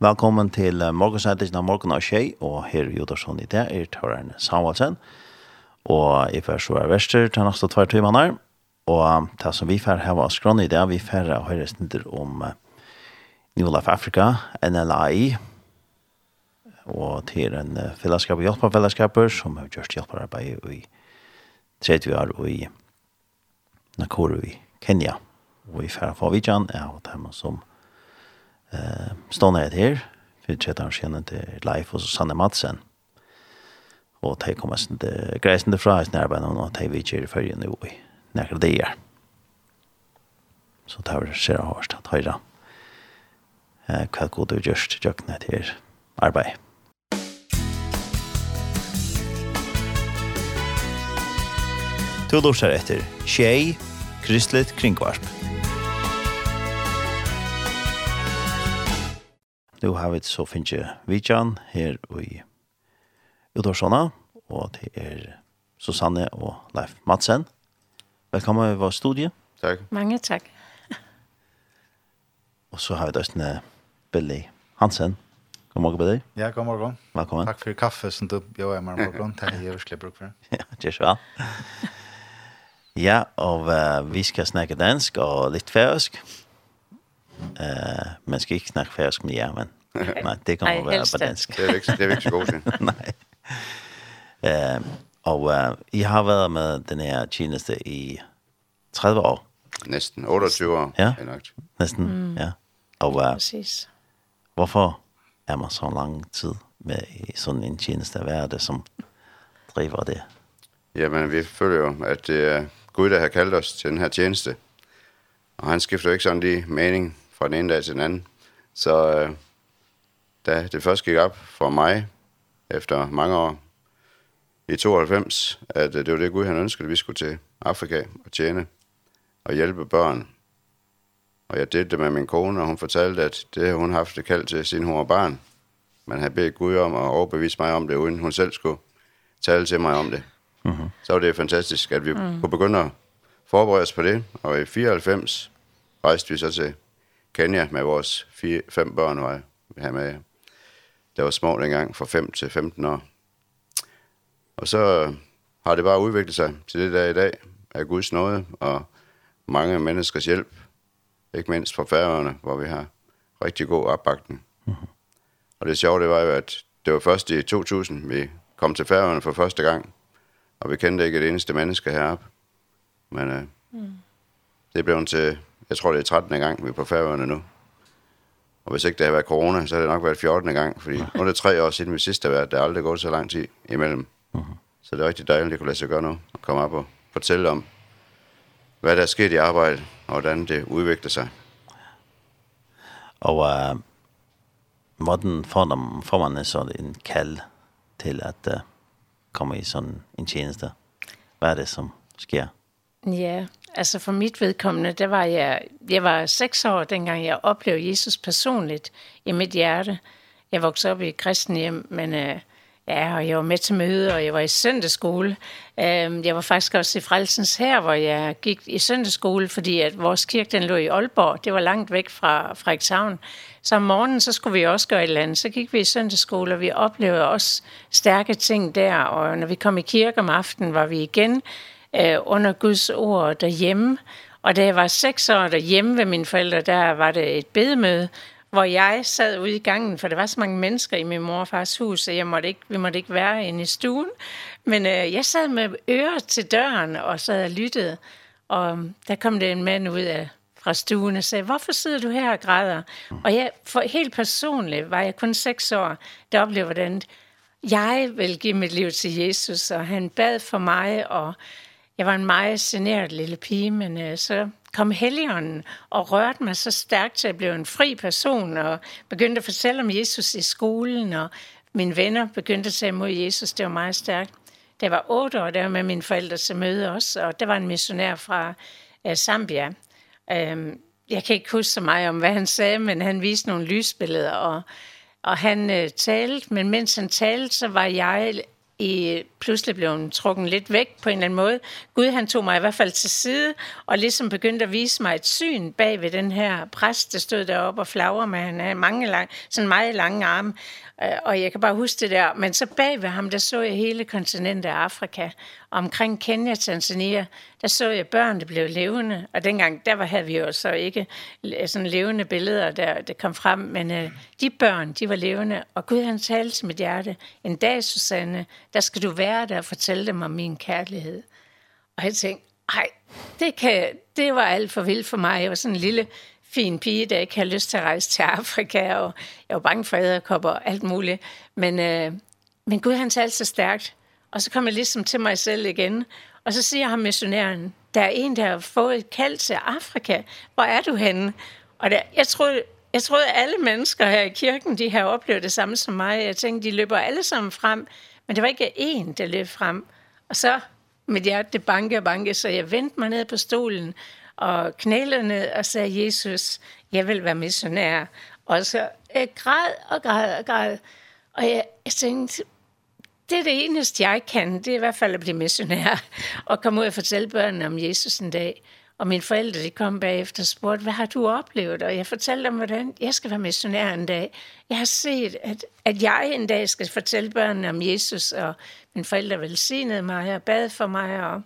Velkommen til morgensendingen av morgen og tjei, og her i Jodarsson i det er Tørren Samuelsen, og jeg får så er verster til neste tvær timer. Her, og det som vi får her var skrån i det, vi får høre snitter om New Life Africa, NLAI, og til en fellesskap og hjelperfellesskaper som har gjort hjelperarbeid i 30 år og i Nakuru i Kenya, og vi får få vidjan av dem som Eh, stående er her, för att kjetter han kjenner til Leif og Sanne Madsen. Og de kommer sin til greisende fra i sin arbeid, og de vil kjøre følge nå i nærkere det er. Så det er ser jeg hørst at høyre eh, vad god du just jag kjøkkenet här. Arbete. Du lurer etter Tjei, Kristelig Kringvarp. Kristelig Kringvarp. nu har vi så finnes jeg Vidjan her i Udorsona, og det er Susanne og Leif Madsen. Velkommen i vår studie. Takk. Mange takk. og så har vi døstene Billy Hansen. God morgen, Billy. Ja, god morgen. Velkommen. Takk for kaffe som du gjør hjemme i morgen. Det er virkelig bruk for. Ja, det er så vel. Ja, og uh, vi skal snakke dansk og litt færøsk. Eh, men ska inte snacka färsk med ja, men nej, det kan att vara på dansk. Det är inte det är inte gott. Nej. Eh, og uh, I har været med den her tjeneste i 30 år. Næsten 28 år, ja. Henrik. Næsten, mm. ja. Og uh, Præcis. hvorfor er man så lang tid med i sådan en tjeneste? Hvad er det, som driver det? Jamen, vi føler jo, at det er Gud, der har kaldt os til den her tjeneste. Og han skifter jo ikke sådan lige mening fra den ene dag til den anden. Så øh, da det først gik op for mig, efter mange år, i 92, at det var det Gud, han ønskede, at vi skulle til Afrika og tjene og hjælpe børn. Og jeg delte det med min kone, og hun fortalte, at det hun haft det kaldt til, siden hun var barn. Man havde bedt Gud om at overbevise mig om det, uden hun selv skulle tale til mig om det. Mm -hmm. Så var det fantastisk, at vi mm. kunne begynde at forberede os på det. Og i 94 rejste vi så til Kenya med vores fire, fem børn var her med. Der var små dengang, fra 5 til 15 år. Og så har det bare udviklet sig til det der i dag af Guds nåde og mange menneskers hjælp. Ikke mindst fra færøerne, hvor vi har rigtig god opbakning. Mm -hmm. Og det sjove, det var jo, at det var først i 2000, vi kom til færøerne for første gang. Og vi kendte ikke et eneste menneske heroppe. Men øh, mm. det blev til Jeg tror, det er 13. gang, vi er på færøerne nu. Og hvis ikke det har været corona, så har det nok været 14. gang, fordi nu er det tre år siden vi sidst har været. Der er aldrig gået så lang tid imellem. Uh -huh. Så det er rigtig dejligt, at kunne lade sig gøre nu, og komme op og fortælle om, hvad der er sket i arbejdet, og hvordan det udvikler sig. Og uh, hvordan får, dem, får man så en kald til at uh, komme i sådan en tjeneste? Hvad er det, som sker? Ja, yeah. Altså for mit vedkommende, der var jeg, jeg var seks år, dengang jeg oplevede Jesus personligt i mit hjerte. Jeg voksede op i et kristen hjem, men uh, ja, og jeg var med til møde, og jeg var i søndagsskole. Øh, jeg var faktisk også i Frelsens her, hvor jeg gik i søndagsskole, fordi at vores kirke den lå i Aalborg. Det var langt væk fra Frederikshavn. Så om morgenen, så skulle vi også gøre et eller andet. Så gik vi i søndagsskole, og vi oplevede også stærke ting der. Og når vi kom i kirke om aftenen, var vi igen øh, under Guds ord derhjemme. Og da jeg var seks år derhjemme ved mine forældre, der var det et bedemøde, hvor jeg sad ude i gangen, for der var så mange mennesker i min mor og fars hus, så jeg måtte ikke, vi måtte ikke være inde i stuen. Men øh, jeg sad med ører til døren og sad og lyttede, og der kom det en mand ud af fra stuen og sagde, hvorfor sidder du her og græder? Og jeg, for helt personligt var jeg kun seks år, der oplevede, hvordan jeg vil give mit liv til Jesus, og han bad for mig, og Jeg var en meget generet lille pige, men uh, så kom helligånden og rørte mig så stærkt, så jeg blev en fri person og begyndte at fortælle om Jesus i skolen, og mine venner begyndte at sige imod Jesus. Det var meget stærkt. Da jeg var otte år, der var med mine forældre til møde også, og der var en missionær fra uh, Zambia. Um, jeg kan ikke huske så meget om, hvad han sagde, men han viste nogle lysbilleder, og, og han uh, talte, men mens han talte, så var jeg i pludselig blev hun trukken lidt væk på en eller anden måde. Gud han tog mig i hvert fald til side og ligesom begyndte at vise mig et syn bag ved den her præst, der stod deroppe og flagrer med han havde mange lang, sådan meget lange arme og jeg kan bare huske det der. Men så bag ved ham, der så jeg hele kontinentet af Afrika. Og omkring Kenya, Tanzania, der så jeg børn, der blev levende. Og dengang, der var, havde vi jo så ikke sådan levende billeder, der, der kom frem. Men uh, de børn, de var levende. Og Gud, han talte til mit hjerte. En dag, Susanne, der skal du være der og fortælle dem om min kærlighed. Og jeg tænkte, nej, det, kan, det var alt for vildt for mig. Jeg var sådan en lille fin pige, der ikke har lyst til at rejse til Afrika, og jeg var bange for æderkopper og alt muligt. Men, øh, men Gud, han talte så stærkt. Og så kom jeg ligesom til mig selv igen, og så siger ham missionæren, der er en, der har fået et kald til Afrika. Hvor er du henne? Og der, jeg troede, Jeg troede, at alle mennesker her i kirken, de har oplevet det samme som mig. Jeg tænkte, de løber alle sammen frem, men det var ikke én, der løb frem. Og så mit hjerte banke og banke, så jeg vendte mig ned på stolen, og knælede ned og sagde, Jesus, jeg vil være missionær. Og så jeg græd og græd og græd. Og jeg, jeg tænkte, det er det eneste, jeg kan. Det er i hvert fald at blive missionær og komme ud og fortælle børnene om Jesus en dag. Og mine forældre, de kom bagefter og spurgte, hvad har du oplevet? Og jeg fortalte dem, hvordan jeg skal være missionær en dag. Jeg har set, at, at jeg en dag skal fortælle børnene om Jesus, og mine forældre velsignede mig og bad for mig. Og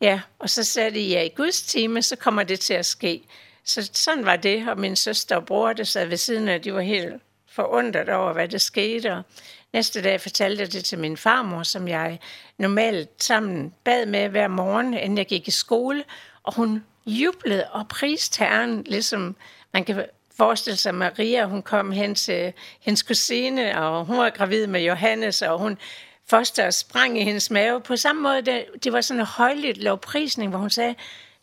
Ja, og så sagde de, ja, i Guds time, så kommer det til at ske. Så sådan var det, og min søster og bror, der sad ved siden af, de var helt forundret over, hvad der skete. Og næste dag fortalte jeg det til min farmor, som jeg normalt sammen bad med hver morgen, inden jeg gik i skole. Og hun jublede og priste herren, ligesom man kan forestille sig Maria, hun kom hen til hendes kusine, og hun var gravid med Johannes, og hun foster sprang i hendes mave. På samme måde, det, det var sådan en højlydt lovprisning, hvor hun sagde,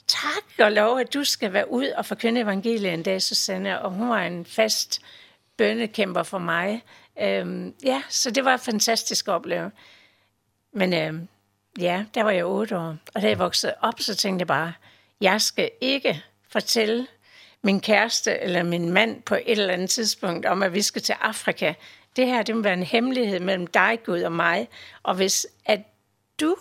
tak og lov, at du skal være ud og forkynde evangeliet en dag, Susanne. Og hun var en fast bønnekæmper for mig. Øhm, ja, så det var en fantastisk opleve. Men øhm, ja, der var jeg otte år, og da jeg voksede op, så tænkte jeg bare, jeg skal ikke fortælle min kæreste eller min mand på et eller andet tidspunkt om, at vi skal til Afrika det her, det må være en hemmelighed mellem dig, Gud og mig. Og hvis at du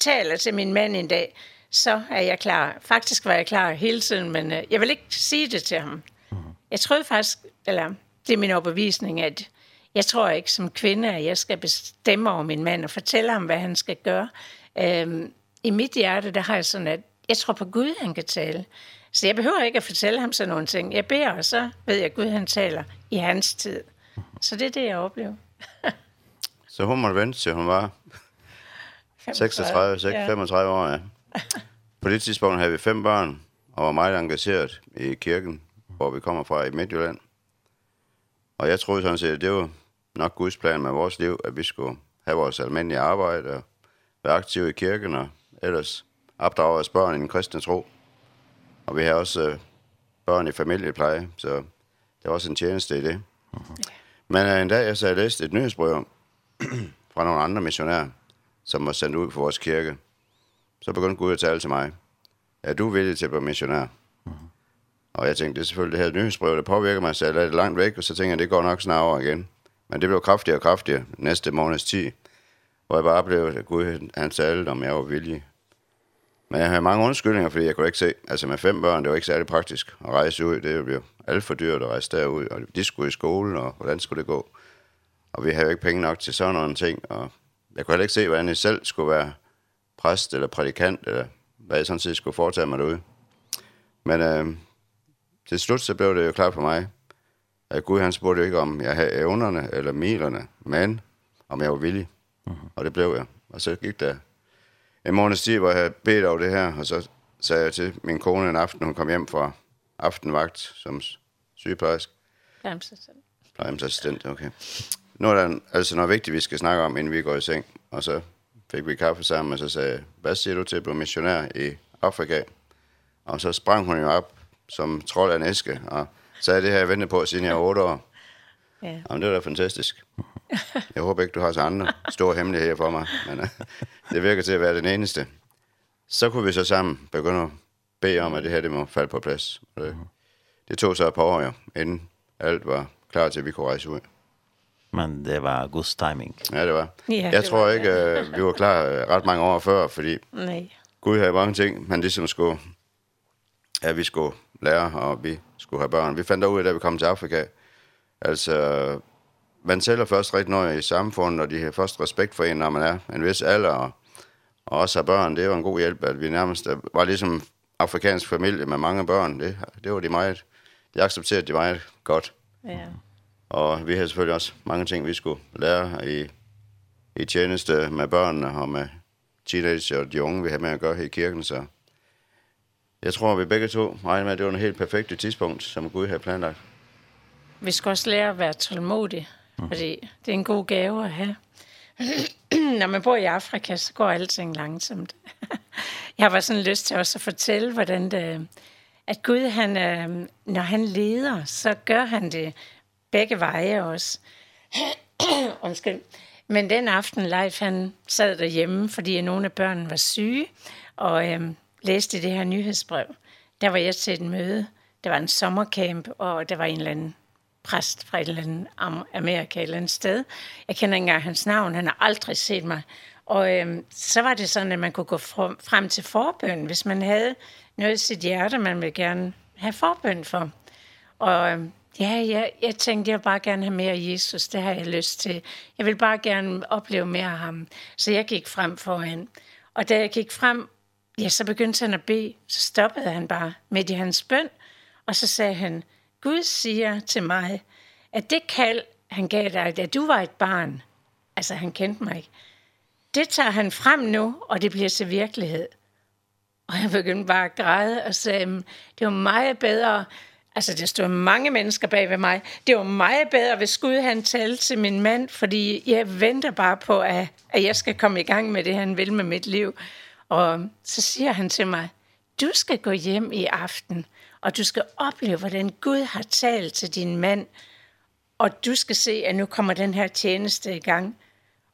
taler til min mand en dag, så er jeg klar. Faktisk var jeg klar hele tiden, men uh, jeg vil ikke sige det til ham. Mm. Jeg tror faktisk, eller det er min overbevisning, at jeg tror ikke som kvinde, at jeg skal bestemme over min mand og fortælle ham, hvad han skal gøre. Øhm, I mit hjerte, der har jeg sådan, at jeg tror på Gud, han kan tale. Så jeg behøver ikke at fortælle ham sådan nogle ting. Jeg beder, og så ved jeg, at Gud han taler i hans tid. Så det er det, jeg oplever. så hun måtte vente til, hun var 36, 36 ja. 35 år, ja. På det tidspunkt havde vi fem børn, og var meget engageret i kirken, hvor vi kommer fra i Midtjylland. Og jeg troede sådan set, at det var nok Guds plan med vores liv, at vi skulle have vores almindelige arbejde og være aktive i kirken og ellers opdrage vores børn i den kristne tro. Og vi har også børn i familiepleje, så det var også en tjeneste i det. Uh -huh. Men en dag, jeg så læste et nyhedsbrev fra nogle andre missionærer, som var sendt ud for vores kirke. Så begyndte Gud at tale til mig. Er du villig til at blive missionær. Mm. Og jeg tænkte, det er selvfølgelig det her nyhedsbrev, der påvirker mig, så jeg lader det langt væk, og så tænkte jeg, det går nok snart over igen. Men det blev kraftigere og kraftigere næste måneds tid, hvor jeg bare blev, at Gud han talte, om jeg var villig. Men jeg havde mange undskyldninger, fordi jeg kunne ikke se, altså med fem børn, det var ikke særlig praktisk at rejse ud, det blev alt for dyrt at rejse derud, og de skulle i skole, og hvordan skulle det gå? Og vi havde jo ikke penge nok til sådan nogle ting, og jeg kunne heller ikke se, hvordan jeg selv skulle være præst eller prædikant, eller hvad jeg sådan set skulle foretage mig derude. Men øh, til slut så blev det jo klart for mig, at Gud han spurgte jo ikke, om jeg havde evnerne eller milerne, men om jeg var villig. Uh -huh. Og det blev jeg. Og så gik der en måneds tid, hvor jeg havde bedt over det her, og så sagde jeg til min kone en aften, hun kom hjem fra aftenvagt som sygeplejersk? Plejehjemsassistent. Plejehjemsassistent, okay. Nu er der altså noget vigtigt, vi skal snakke om, inden vi går i seng. Og så fik vi kaffe sammen, og så sagde hvad siger du til at blive missionær i Afrika? Og så sprang hun jo op som trold af en æske, og sagde, det her jeg ventet på, siden jeg er 8 år. Ja. Jamen, det var da fantastisk. Jeg håber ikke, du har så andre store hemmeligheder for mig, men det virker til at være den eneste. Så kunne vi så sammen begynde bede om, at det her det må falde på plads. Det, det tog så et par år, ja, inden alt var klar til, at vi kunne rejse ud. Men det var god timing. Ja, det var. Ja, jeg det tror var, ikke, ja. vi var klar ret mange år før, fordi Nej. Gud havde mange ting, man ligesom skulle, at vi skulle lære, og vi skulle have børn. Vi fandt ud af, da vi kom til Afrika, altså, man tæller først rigtig noget i samfundet, og de har først respekt for en, når man er en vis alder, og, og også har børn. Det var en god hjælp, at vi nærmest var ligesom afrikansk familie med mange børn, det, det var de meget, de accepterede de meget godt. Ja. Og vi havde selvfølgelig også mange ting, vi skulle lære i, i tjeneste med børnene og med teenager og de unge, vi havde med at gøre her i kirken, så jeg tror, vi begge to regnede med, at det var en helt perfekt tidspunkt, som Gud havde planlagt. Vi skal også lære at være tålmodige, fordi det er en god gave at have. Når man bor i Afrika, så går alting langsomt. jeg var sådan lyst til også at fortælle, hvordan det, at Gud, han, øh, når han leder, så gør han det begge veje også. Undskyld. Men den aften, Leif, han sad derhjemme, fordi nogle af børnene var syge, og øhm, læste det her nyhedsbrev. Der var jeg til et møde, der var en sommercamp, og der var en eller anden præst fra et eller andet am Amerika et eller andet sted. Jeg kender ikke engang hans navn, han har aldrig set mig. Og øhm, så var det sådan, at man kunne gå frem til forbøn, hvis man havde noget i sit hjerte, man ville gerne have forbøn for. Og øhm, ja, jeg, jeg tænkte, jeg vil bare gerne have mere Jesus, det har jeg lyst til. Jeg vil bare gerne opleve mere af ham. Så jeg gik frem foran. Og da jeg gik frem, ja, så begyndte han at bede. Så stoppede han bare midt i hans bøn, og så sagde han, Gud siger til mig, at det kald, han gav dig, da du var et barn, altså han kendte mig ikke, det tager han frem nu, og det bliver til virkelighed. Og jeg begyndte bare at græde og sagde, det var meget bedre, altså der stod mange mennesker bag ved mig, det var meget bedre, hvis Gud han talte til min mand, fordi jeg venter bare på, at, at jeg skal komme i gang med det, han vil med mit liv. Og så siger han til mig, du skal gå hjem i aften og du skal opleve, hvordan Gud har talt til din mand, og du skal se, at nu kommer den her tjeneste i gang.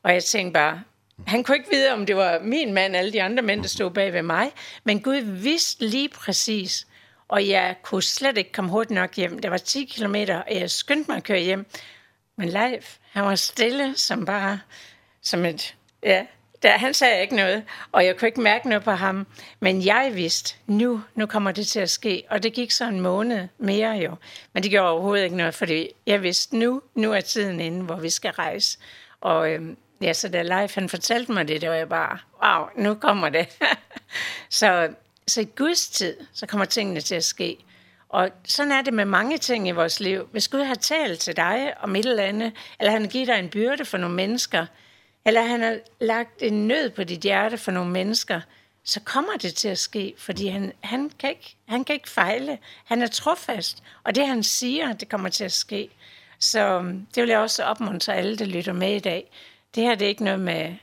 Og jeg tænkte bare, han kunne ikke vide, om det var min mand, alle de andre mænd, der stod bag ved mig, men Gud vidste lige præcis, og jeg kunne slet ikke komme hurtigt nok hjem. Det var 10 kilometer, og jeg skyndte mig at køre hjem. Men Leif, han var stille, som bare, som et, ja, der, han sagde ikke noget, og jeg kunne ikke mærke noget på ham. Men jeg vidste, nu, nu kommer det til at ske. Og det gik så en måned mere jo. Men det gjorde overhovedet ikke noget, fordi jeg vidste, nu, nu er tiden inde, hvor vi skal rejse. Og øhm, ja, så da Leif han fortalte mig det, det var jeg bare, wow, nu kommer det. så, så i Guds tid, så kommer tingene til at ske. Og sådan er det med mange ting i vores liv. Hvis Gud har talt til dig om et eller andet, eller han giver dig en byrde for nogle mennesker, eller han har lagt en nød på dit hjerte for nogle mennesker, så kommer det til at ske, fordi han, han, kan ikke, han kan ikke fejle. Han er trofast, og det han siger, det kommer til at ske. Så det vil jeg også opmuntre alle, der lytter med i dag. Det her det er ikke noget med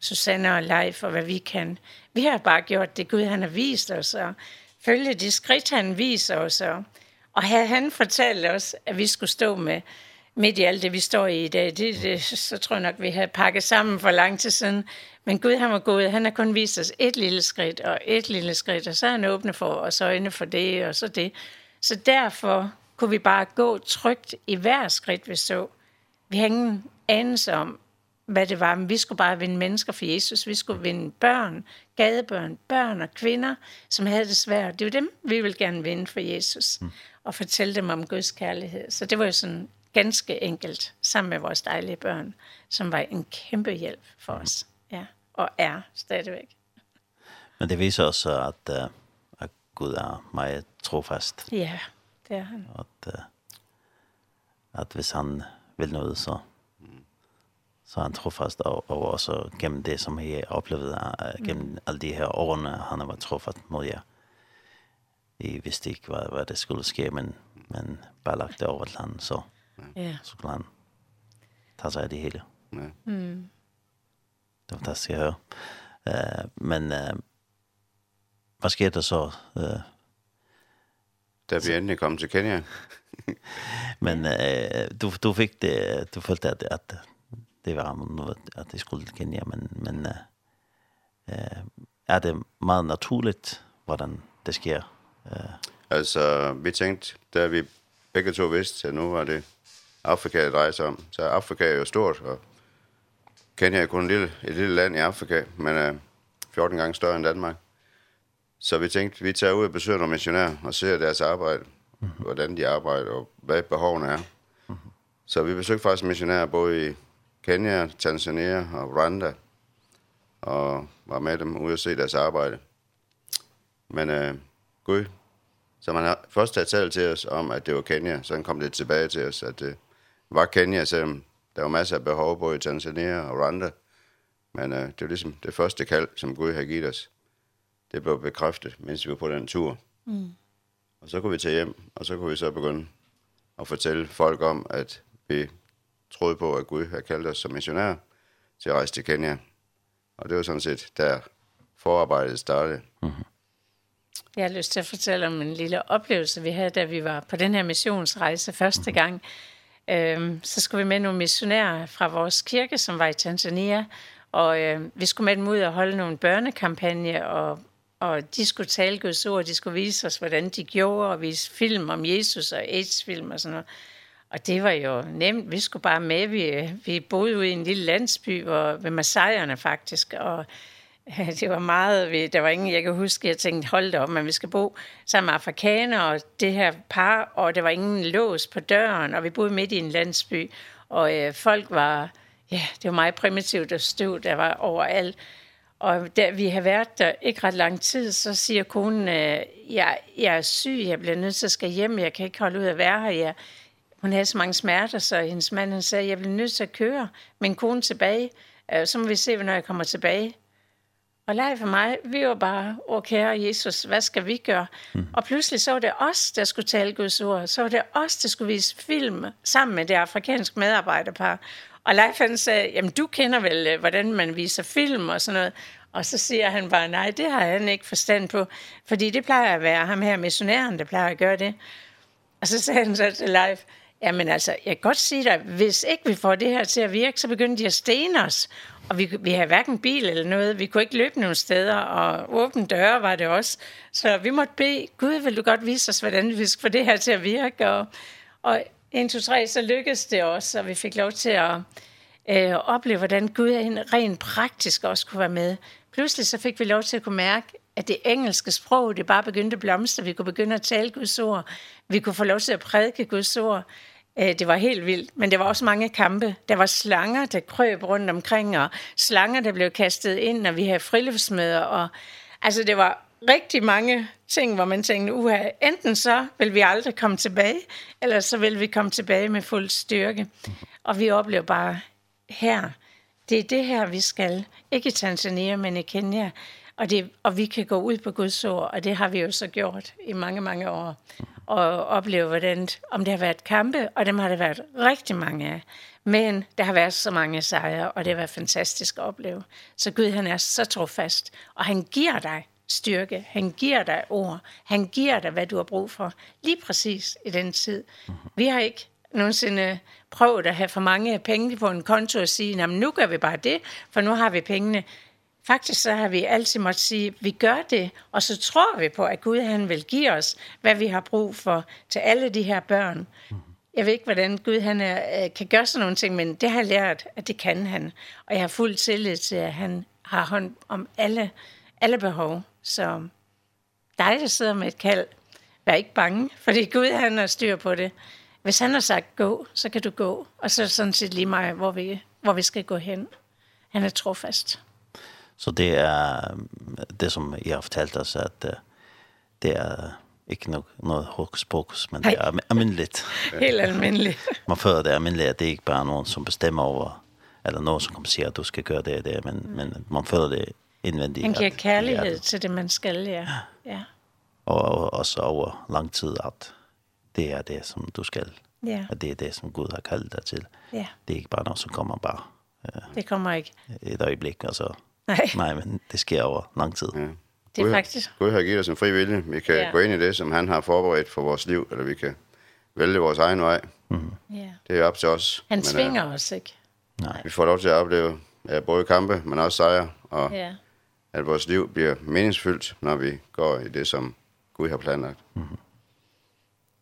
Susanne og Leif og hvad vi kan. Vi har bare gjort det, Gud han har vist os, og følge de skridt, han viser os. Og, og havde han fortalt os, at vi skulle stå med midt i alt det, vi står i i dag, det, det, så tror jeg nok, vi har pakket sammen for lang tid siden. Men Gud, han var god. Han har kun vist os et lille skridt og et lille skridt, og så er han åbne for os øjne for det og så det. Så derfor kunne vi bare gå trygt i hver skridt, vi så. Vi har ingen anelse om, hvad det var, men vi skulle bare vinde mennesker for Jesus. Vi skulle vinde børn, gadebørn, børn og kvinder, som havde det svært. Det var dem, vi ville gerne vinde for Jesus, mm. og fortælle dem om Guds kærlighed. Så det var jo sådan ganske enkelt, sammen med vores dejlige børn, som var en kæmpe hjælp for os. Ja, og er stadigvæk. Men det viser også, at, uh, at Gud er meget trofast. Ja, det er han. At, uh, at hvis han vil noget, så, så er han trofast, og, og også gennem det, som jeg oplevede, uh, gennem mm. alle de her årene, han har været trofast mod jer. Jeg vidste ikke, hvad, hvad det skulle ske, men, men bare lagt det over til ham, så... Ja. Så kan han ta sig det hela. Ja. Mm. Det var fantastisk att høre. Uh, men uh, vad sker det så? Uh, Där vi endelig kom till Kenya. men uh, du, du fick det, du følte at, att det var något att det skulle til Kenya, men, men uh, uh, är det meget naturligt, hvordan det sker? Uh, Altså, vi tænkte, da vi begge to vidste, at nu var det Afrika det drejer sig om. Så Afrika er jo stort, og Kenya er kun et lille, et lille land i Afrika, men er 14 gange større end Danmark. Så vi tænkte, vi tager ud og besøger nogle missionærer og ser deres arbejde, mm -hmm. hvordan de arbejder og hvad behovene er. Mm -hmm. Så vi besøgte faktisk missionærer både i Kenya, Tanzania og Rwanda, og var med dem ude og se deres arbejde. Men øh, Gud, så man har først taget talt til os om, at det var Kenya, så kom det tilbage til os, at det, øh, var Kenya, selvom der var masser af behov både i Tanzania og Rwanda. Men øh, det var ligesom det første kald, som Gud havde givet os. Det blev bekræftet, mens vi var på den tur. Mm. Og så kunne vi tage hjem, og så kunne vi så begynde at fortælle folk om, at vi troede på, at Gud havde kaldt os som missionærer til at rejse til Kenya. Og det var sådan set der forarbejdet startede. Mm -hmm. Jeg har lyst til at fortælle om en lille oplevelse, vi havde, da vi var på den her missionsrejse første gang. Øhm, så skulle vi med nogle missionærer fra vores kirke, som var i Tanzania, og øh, vi skulle med dem ud og holde nogle børnekampagne, og, og de skulle tale Guds ord, de skulle vise os, hvordan de gjorde, og vise film om Jesus og AIDS-film og sådan noget. Og det var jo nemt. Vi skulle bare med. Vi, vi boede ude i en lille landsby hvor, ved Masaierne faktisk, og det var meget, der var ingen, jeg kan huske, jeg tænkte, hold da op, men vi skal bo sammen med afrikanere og det her par, og der var ingen lås på døren, og vi boede midt i en landsby, og øh, folk var, ja, det var meget primitivt og støv, der var overalt. Og da vi har været der ikke ret lang tid, så siger konen, øh, jeg, jeg er syg, jeg bliver nødt til at skal hjem, jeg kan ikke holde ud at være her, jeg, hun havde så mange smerter, så hendes mand han sagde, jeg bliver nødt til at køre min kone tilbage, øh, så må vi se, når jeg kommer tilbage. Og lege for mig, vi var bare, åh kære Jesus, hvad skal vi gøre? Mm. Og pludselig så var det os, der skulle tale Guds ord. Så var det os, der skulle vise film sammen med det afrikanske medarbejderpar. Og Leif han sagde, jamen du kender vel, hvordan man viser film og sådan noget. Og så siger han bare, nej, det har han ikke forstand på. Fordi det plejer at være ham her missionæren, der plejer at gøre det. Og så sagde han så til Leif, jamen altså, jeg kan godt sige dig, hvis ikke vi får det her til at virke, så begynder de at stene os. Og vi, vi havde hverken bil eller noget. Vi kunne ikke løbe nogen steder, og åbne døre var det også. Så vi måtte bede, Gud, vil du godt vise os, hvordan vi skal få det her til at virke? Og, og 1, 2, 3, så lykkedes det også, og vi fik lov til at øh, opleve, hvordan Gud rent praktisk også kunne være med. Pludselig så fik vi lov til at kunne mærke, at det engelske sprog, det bare begyndte at blomstre. Vi kunne begynde at tale Guds ord. Vi kunne få lov til at prædike Guds ord. Eh det var helt vildt, men det var også mange kampe. Der var slanger, der krøb rundt omkring, og slanger, der blev kastet ind, når vi havde friluftsmøder. Og, altså, det var rigtig mange ting, hvor man tænkte, uha, enten så vil vi aldrig komme tilbage, eller så vil vi komme tilbage med fuld styrke. Og vi oplever bare her, det er det her, vi skal. Ikke i Tanzania, men i Kenya. Og, det, og vi kan gå ud på Guds ord, og det har vi jo så gjort i mange, mange år og opleve hvordan, om det har været kampe, og dem har det været rigtig mange af. Men det har været så mange sejre, og det har været fantastisk at opleve. Så Gud, han er så trofast, og han giver dig styrke, han giver dig ord, han giver dig, hvad du har brug for, lige præcis i den tid. Vi har ikke nogensinde prøvet at have for mange penge på en konto og sige, jamen nu gør vi bare det, for nu har vi pengene. Faktisk så har vi altid måttet sige, vi gør det, og så tror vi på, at Gud han vil give os, hvad vi har brug for til alle de her børn. Jeg ved ikke, hvordan Gud han er, kan gøre sådan nogle ting, men det har jeg lært, at det kan han. Og jeg har fuld tillid til, at han har hånd om alle, alle behov. Så dig, der sidder med et kald, vær ikke bange, fordi Gud han har styr på det. Hvis han har sagt gå, så kan du gå. Og så er sådan set lige mig, hvor vi, hvor vi skal gå hen. Han er trofast. Så det är det som jag har fortalt oss att det är inte nog något hokus pokus men det är alminligt. Helt alminligt. Man för det alminligt det är inte bara någon som bestämmer över eller någon som kommer säga att du ska göra det det men men man för det invändigt. En giver kärlighed till det man skall ja. Ja. Och och så över lång tid att det är det som du skall. Ja. Att det är det som Gud har kallat dig till. Ja. Det är inte bara noe som kommer bara. Det kommer inte. Ett ögonblick alltså. Nej. Nej, men det sker over lang tid. Ja. Det er faktisk. Gud har givet os en fri vilje. Vi kan ja. gå ind i det, som han har forberedt for vores liv, eller vi kan vælge vores egen vej. Mm. Ja. Det er op til os. Han men, svinger os, ikke? Nej. Vi får lov til at opleve ja, både kampe, men også sejre, og ja. at vores liv bliver meningsfyldt, når vi går i det, som Gud har planlagt. Mm.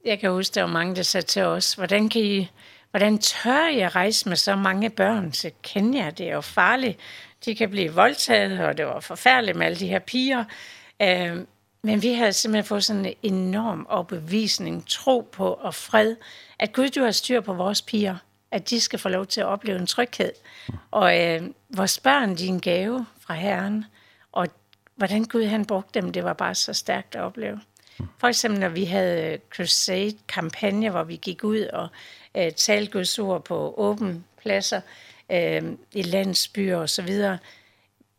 Jeg kan huske, der var mange, der sagde til os, hvordan kan I Hvordan tør jeg rejse med så mange børn? Så kender jeg, det er jo farligt de kan blive voldtaget, og det var forfærdeligt med alle de her piger. Øh, men vi havde simpelthen fået sådan en enorm overbevisning, tro på og fred, at Gud, du har styr på vores piger, at de skal få lov til at opleve en tryghed. Og øh, vores børn, de er en gave fra Herren, og hvordan Gud han brugte dem, det var bare så stærkt at opleve. For eksempel når vi havde crusade kampagne, hvor vi gik ud og øh, talte Guds ord på åbne pladser, øh, øh, i landsbyer og så videre,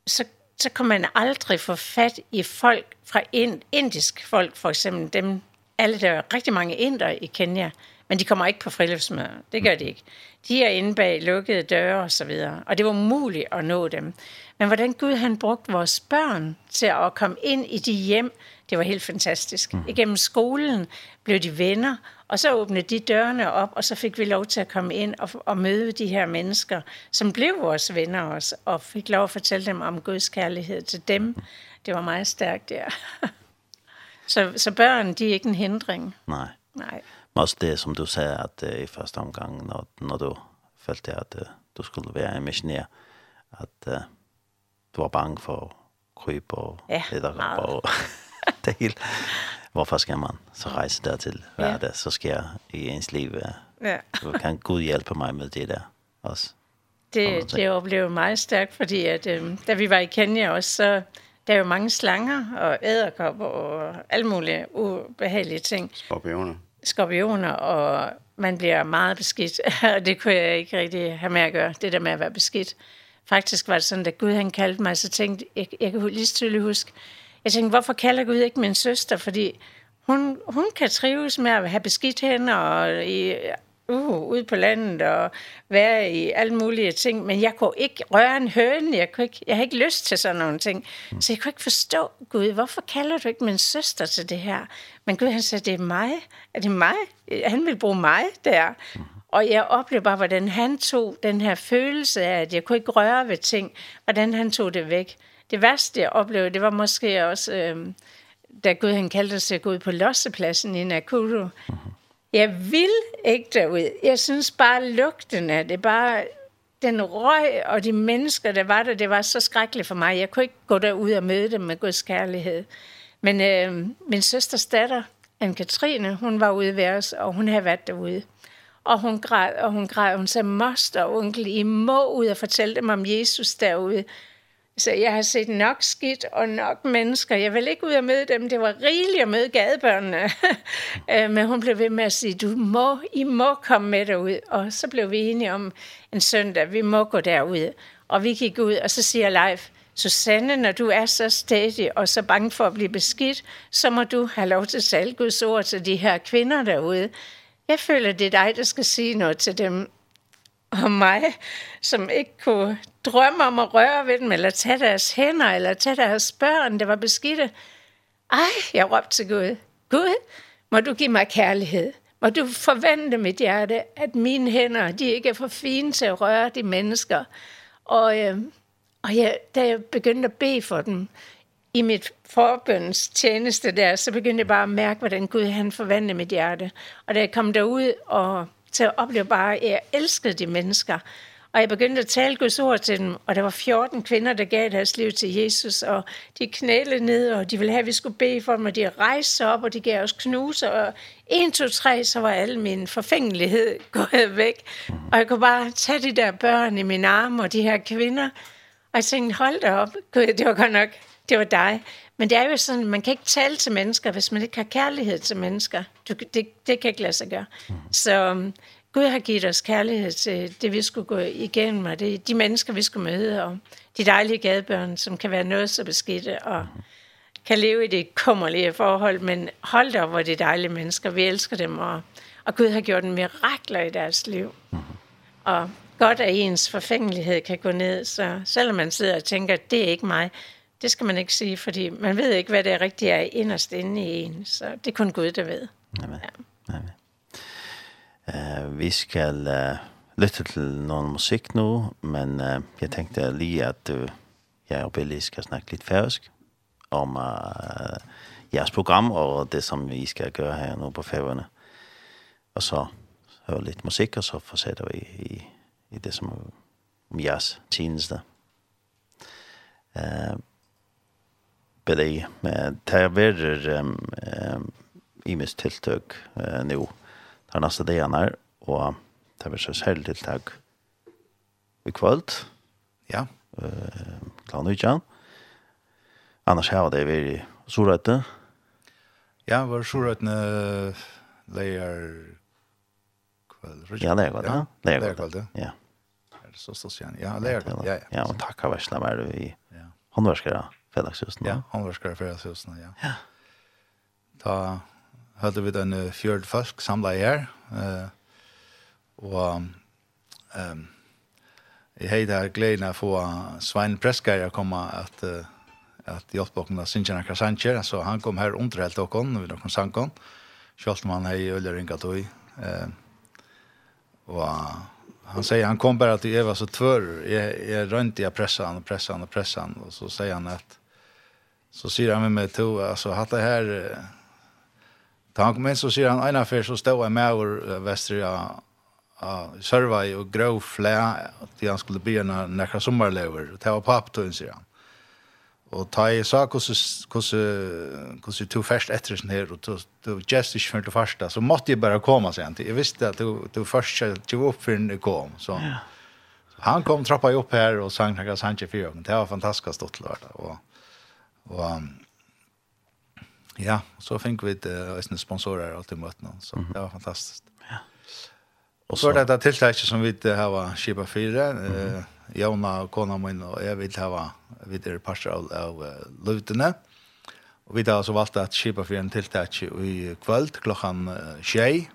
så så kan man aldrig få fat i folk fra ind, indisk folk, for eksempel dem, alle der er rigtig mange indere i Kenya, men de kommer ikke på friluftsmøder. Det gør de ikke de er inde bag lukkede døre og så videre. Og det var umuligt at nå dem. Men hvordan Gud han brugte vores børn til at komme ind i de hjem, det var helt fantastisk. Mm. Igennem skolen blev de venner, og så åbnede de dørene op, og så fik vi lov til at komme ind og, og møde de her mennesker, som blev vores venner også, og fik lov at fortælle dem om Guds kærlighed til dem. Det var meget stærkt, ja. så, så børn, de er ikke en hindring. Nej. Nej. Alltså det som du säger att i första omgången när, när du följde att du skulle vara en missionär att uh, du var bang för kryp och ja, lederkopper och det hele. Hvorfor skal man så rejse dertil hver dag, så sker i ens liv. Ja. kan Gud hjælpe mig med det der også? Det, det oplevede meget stærkt, fordi at, øh, da vi var i Kenya også, så der er jo mange slanger og æderkopper og alle mulige ubehagelige ting. Skorpioner skorpioner, og man bliver meget beskidt, og det kunne jeg ikke rigtig have med at gøre, det der med at være beskidt. Faktisk var det sådan, at Gud han kaldte mig, så tænkte jeg, jeg kan lige tydeligt huske, jeg tænkte, hvorfor kalder Gud ikke min søster, fordi hun, hun kan trives med at have beskidt hænder, og i uh, ude på landet og være i alle mulige ting, men jeg kunne ikke røre en høne, jeg, kunne ikke, jeg havde ikke lyst til sådan nogle ting. Så jeg kunne ikke forstå, Gud, hvorfor kalder du ikke min søster til det her? Men Gud, han sagde, det er mig, er det mig? Han vil bruge mig der. Og jeg oplevede bare, hvordan han tog den her følelse af, at jeg kunne ikke røre ved ting, hvordan han tog det væk. Det værste, jeg oplevede, det var måske også... Øh, da Gud han kaldte sig ud på lossepladsen i Nakuru, Jeg vil ikke derud. Jeg synes bare lugten af det, bare den røg og de mennesker, der var der, det var så skrækkeligt for mig. Jeg kunne ikke gå derud og møde dem med Guds kærlighed. Men øh, min søsters datter, Anne-Katrine, hun var ude ved os, og hun havde været derude. Og hun græd, og hun græd, hun sagde, moster, onkel, I må ud og fortælle dem om Jesus derude. Så jeg har set nok skidt og nok mennesker. Jeg vil ikke ud og møde dem. Det var rigeligt at møde gadebørnene. Men hun blev ved med at sige, du må, I må komme med derud. Og så blev vi enige om en søndag, vi må gå derud. Og vi gik ud, og så siger Leif, Susanne, når du er så stedig og så bange for at blive beskidt, så må du have lov til selv Guds ord til de her kvinder derude. Jeg føler, det er dig, der skal sige noget til dem om mig, som ikke kunne drømme om at røre ved dem, eller tage deres hænder, eller tage deres børn, det var beskidte. Ej, jeg råbte til Gud. Gud, må du give mig kærlighed. Må du forvente mit hjerte, at mine hænder, de ikke er for fine til at røre de mennesker. Og, øh, og jeg, da jeg begyndte at bede for dem, i mit forbøns tjeneste der, så begyndte jeg bare at mærke, hvordan Gud han forvandlede mit hjerte. Og da jeg kom derud og til at opleve bare, at jeg elskede de mennesker, Og jeg begyndte at tale Guds ord til dem, og der var 14 kvinder, der gav deres liv til Jesus, og de knælede ned, og de ville have, at vi skulle bede for dem, og de rejste sig op, og de gav os knuse, og 1, 2, 3, så var al min forfængelighed gået væk. Og jeg kunne bare tage de der børn i min arme, og de her kvinder, og jeg tænkte, hold da op, Gud, det var godt nok, det var dig. Men det er jo sådan, man kan ikke tale til mennesker, hvis man ikke har kærlighed til mennesker. Du, det, det kan ikke lade sig gøre. Så Gud har givet os kærlighed til det, vi skulle gå igennem, og det, de mennesker, vi skulle møde, og de dejlige gadebørn, som kan være noget så beskidte, og kan leve i det kummerlige forhold, men hold da, hvor det er dejlige mennesker, vi elsker dem, og, og Gud har gjort en mirakler i deres liv. Og godt, at ens forfængelighed kan gå ned, så selvom man sidder og tænker, det er ikke mig, det skal man ikke sige, fordi man ved ikke, hvad det rigtigt er inderst inde i en, så det er kun Gud, der ved. Amen. Ja. Amen. Eh, vi skal eh, lytte til noen musikk nå, men eh, jeg tenkte lige at uh, jeg og Billy skal snakke litt færøsk om uh, jeres program og det som vi skal gjøre her nå på færøene. Og så høre litt musikk, og så fortsetter vi i, i i det som er om jeres tjeneste. Eh, Billy, det er vært um, um, i mist tiltøk uh, nå, de neste dagene her, og det blir så særlig tiltak i kvöld. Ja. Uh, Klan Ujan. Annars har var det vi Sorøyte. Ja, var Sorøytene leier kveld. Ja, leier kvöld, ja. Leier kveld, ja. Ja. Er det så stås igjen? Ja, leier kveld, ja. Ja, og takk av versene med det vi håndverskere fredagshusen. Ja, håndverskere fredagshusen, ja. Ja. Ta hadde vi den fjørd folk samlet her, uh, og um, jeg heide her gleden av å få Svein Preskar å komme at, uh, at hjelpe oss med Sinjana Krasancher, så han kom her under helt og kom, vi kom sangen, selv om han hei øyler ringa tog, uh, og han säger han kom bara till Eva så tvör jag jag runt jag pressar han och pressar han och pressar han. Och så säger han att så säger han med mig till alltså att det här Da han kom inn så sier han, en affær så stod jeg med over ja av serva og grå flæ til han skulle bli en nekra sommerlever. Det var papptøyen, sier han. Og ta i sa hvordan du først etter sin her, og du gjerst ikke før du første, så måtte jeg bare komme, sier han. Jeg visste at du først ikke var opp før du kom. Så han kom, trappa opp her og sang nekra sanje ögon. Det var fantastisk stått lørdag. Og, og Ja, så fikk vi uh, sponsorer alltid møtt noen, så mm -hmm. det var fantastisk. Ja. Og så er det dette tiltaket som vi uh, har skipa fire, mm -hmm. uh, Jona og kona min og jeg vil ha videre parter av, av uh, løvdene. Og vi har altså valgt at skipa fire en tiltak i kvöld klokkan uh, tjej,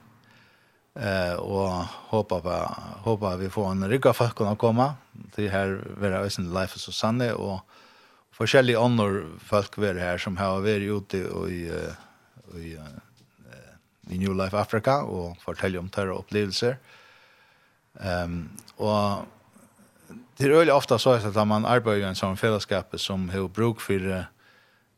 eh och hoppa på hoppa vi får en rygga för att kunna komma till här vara ösen life och Susanne och forskjellige andre folk være her som har vært ute i, i, i New Life Africa og fortelle om tørre opplevelser. Um, og det er veldig ofte så at man arbeider i en sånn fellesskap som har bruk for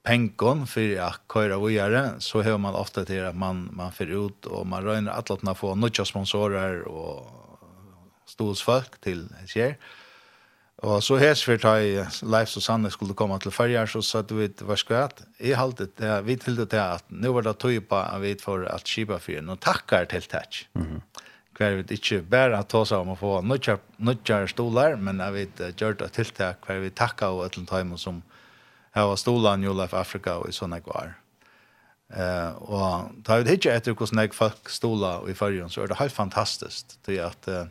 pengon för att köra vidare så hör man ofta till att man man får ut och man rör alla att få nya sponsorer och stolsfolk till sig. Og så hes för ta i Leif og Sanne skulle komme til färjar så sa vi hva skal jeg I haltet, det vi till det at nå var det tog på at vi för at skipa fyrir, nå takkar til tætj. Mm -hmm. Hver vi ikke bare ta seg om å få nødjar stolar, men jeg vet gjør det tiltak hver vi takkar og etter time som her var stolan jo Leif Afrika og i sånne kvar. Eh og ta ut hitje etter hvordan jeg folk stola i fyrjon, så er det helt fantastisk til at uh,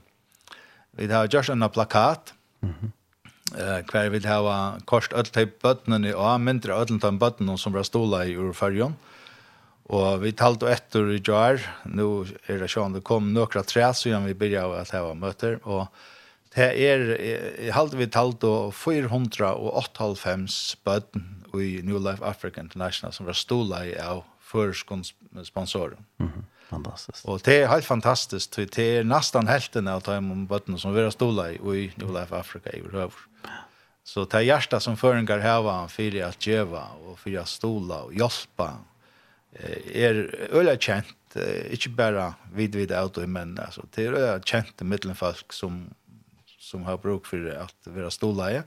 vi har gjort en plakat, Mm. Eh kvar vil ha kost öll typ bøtnen i og mindre öll typ bøtnen som var stola i ur färjan. Og vi talt og etter i jar, nu er det sjående kom några trä så vi byrja att at hava och og det er, i halvt vi talt og 498 bøten i New Life Africa International som var stola i av førskons sponsorer. Mm. Fantastiskt. Och det är helt fantastiskt. Det är nästan helten av de bøttene som vi har stola i i New Life Africa i Røver. Så det er hjertet som förengar häva för att geva och för att stola och er är kjent, känt, inte bara vid vid auto men alltså det är öliga kjent mellan folk som som har bruk för att være stola i.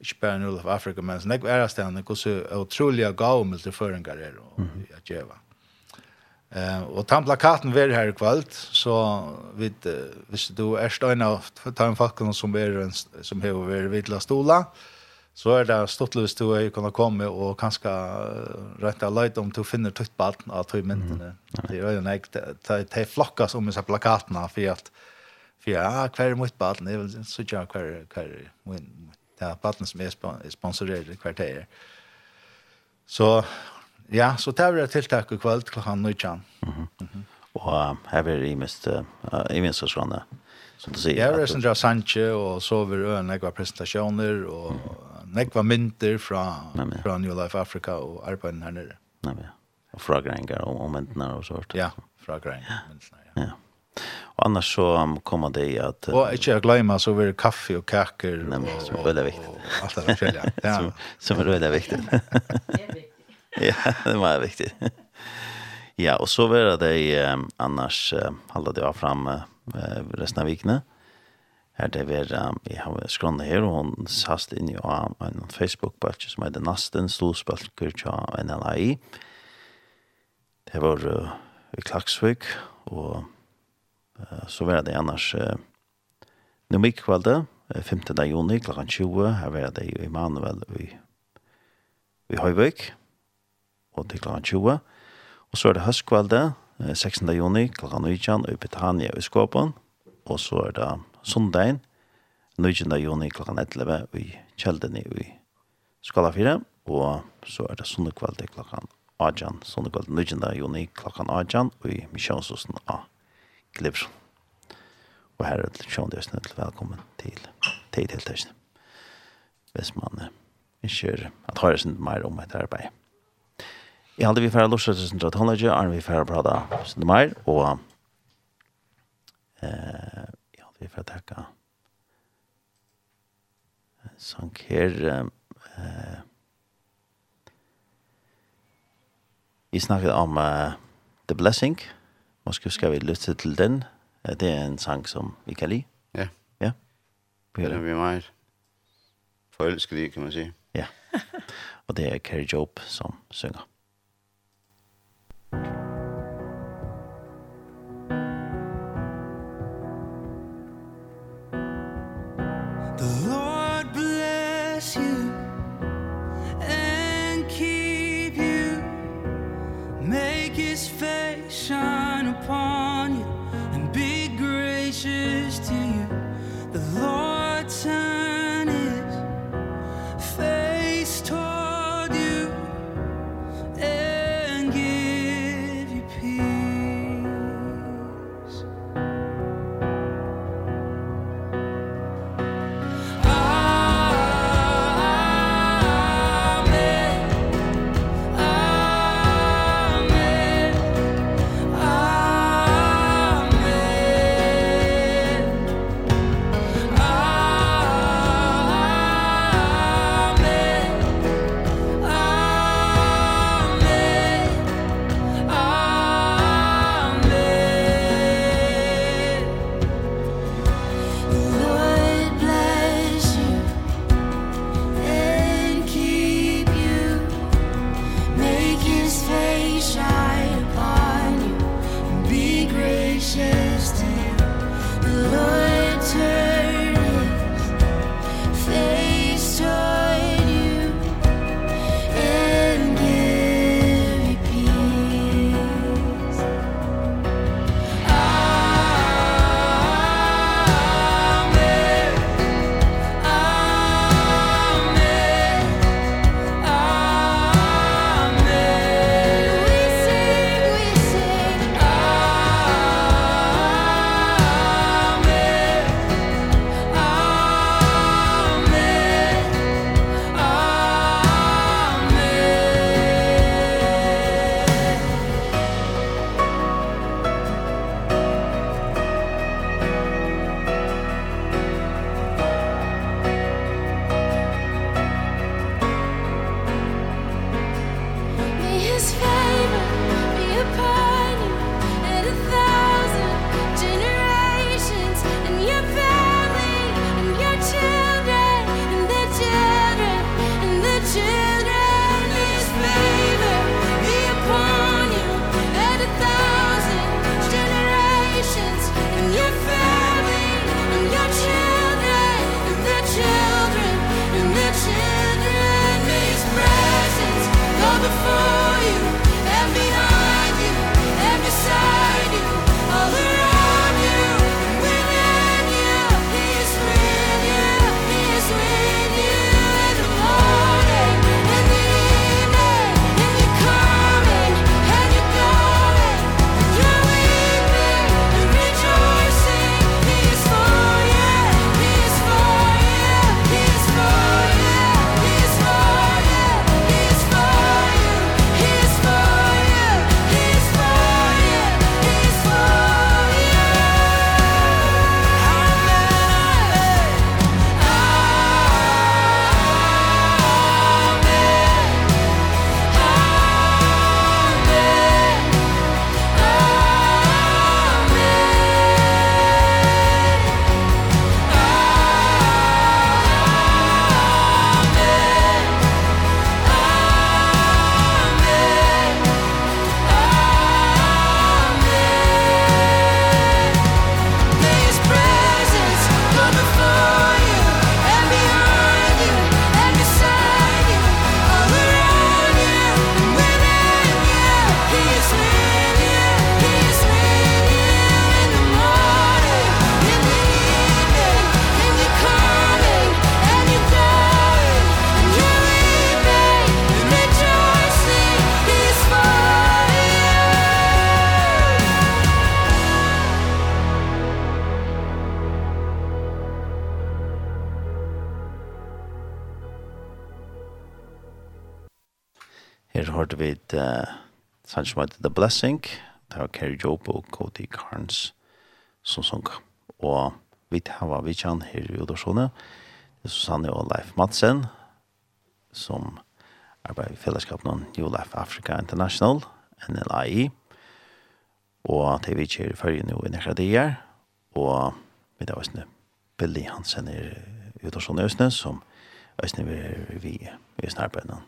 ikke bare New Life Africa men det är ständer hur så otroliga gav med förengar är och att geva. Eh och tant plakaten var här kvällt så vid hvis du är stein av tant facken som är som har varit vidla stola så är det stortlöst du är kan komma och kanske rätta light om du finner tutt barn av tre minuter. Det är ju näkt ta flocka som så plakaterna för att för ja kvar mot barn det vill så jag kvar kvar men det barn som är sponsorerade kvarter. Så Ja, så det blir tiltak i kveld klokkan nøytjan. Mm -hmm. mm -hmm. Og um, her blir det imest, uh, imest sånne, som du sier. Jeg blir sånn Sanche, og så vil øye nekva presentasjoner, og mm nekva mynter fra, Nei, fra New Life Africa og arbeiden her nere. Nei, ja. Og fra greinger og, og myntene og sånt. Ja, fra greinger og myntene, ja. ja. Og annars så um, kommer det i at... Uh, og ikke å glemme, så blir det kaffe og kaker. Nei, men, som er veldig viktig. og alt det der, ja. som, som er veldig viktig. ja, det var viktigt. ja, och så var det eh, annars eh, hålla det fram eh, resten av vikene. Här det var eh, jeg har skronat här och hun sast in i en, en Facebook-bølge som heter Nasten Storspølger til NLI. Det var uh, i Klaksvik och uh, så var det annars uh, nu mycket 15. juni klokken 20. her var det i Manuel i, i Høyvøk og til klokken 20. Og så er det høstkvalde, 16. juni, klokken 19, i Betania i Skåpen. Og så er det sundagen, 19. juni, klokken 11, i Kjeldene i Skala 4. Og så er det sundekvalde kl. 18, sundekvalde 19. juni, kl. 18, i Misjonshusen av Glibsson. Og her er det sjåndøsene til velkommen til tid-tiltøsene. Hvis man ikke at høyre sin mer om et arbeid. Jeg hadde vi færre lortet til sin tratologi, er vi færre prata sin mer, og eh, jeg hadde vi færre takka sank her eh, Vi snakket om uh, The Blessing, måske skal vi lytte til den, det er en sang som vi kan lide. Ja. Ja. Vi Den er vi meget forelsket i, kan man sige. Ja. Og det er Carrie Job som synger. hørte vi uh, sang som heter The Blessing, det var Kerry Job og Cody Carnes som sang. Og vi har vi kjenn her i Udorsone, Det er Susanne og Leif Madsen, som arbeider i fellesskapen New Life Africa International, NLAI, og det er vi kjører i følge nå i Nekradier. og vi da også Billy Hansen er Udorsone Østene som Østene vi vi, vi er snarbeidende.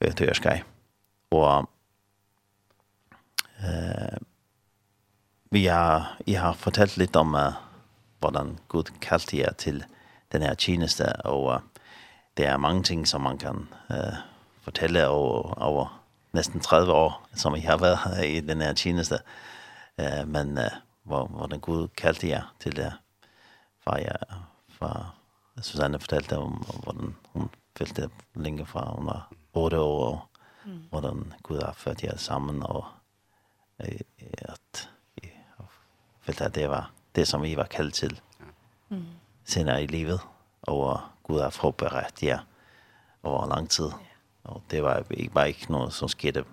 Vi er til Ørskei og eh, vi har, jeg har fortalt litt om uh, hvordan Gud kalte jeg til den her tjeneste, og uh, det er mange ting som man kan uh, fortelle over, over nesten 30 år, som jeg har vært her i den her tjeneste, uh, men uh, hvor, hvordan Gud kalte jeg til det, var jeg, for Susanne fortalte om, om hvordan hun følte lenge fra hun var 8 år, og mm. hvordan Gud har ført jer sammen, og at jeg følte at det var det, som vi var kaldt til mm. senere i livet, og Gud har forberedt jer over lang tid. Og det var ikke bare ikke noe som skete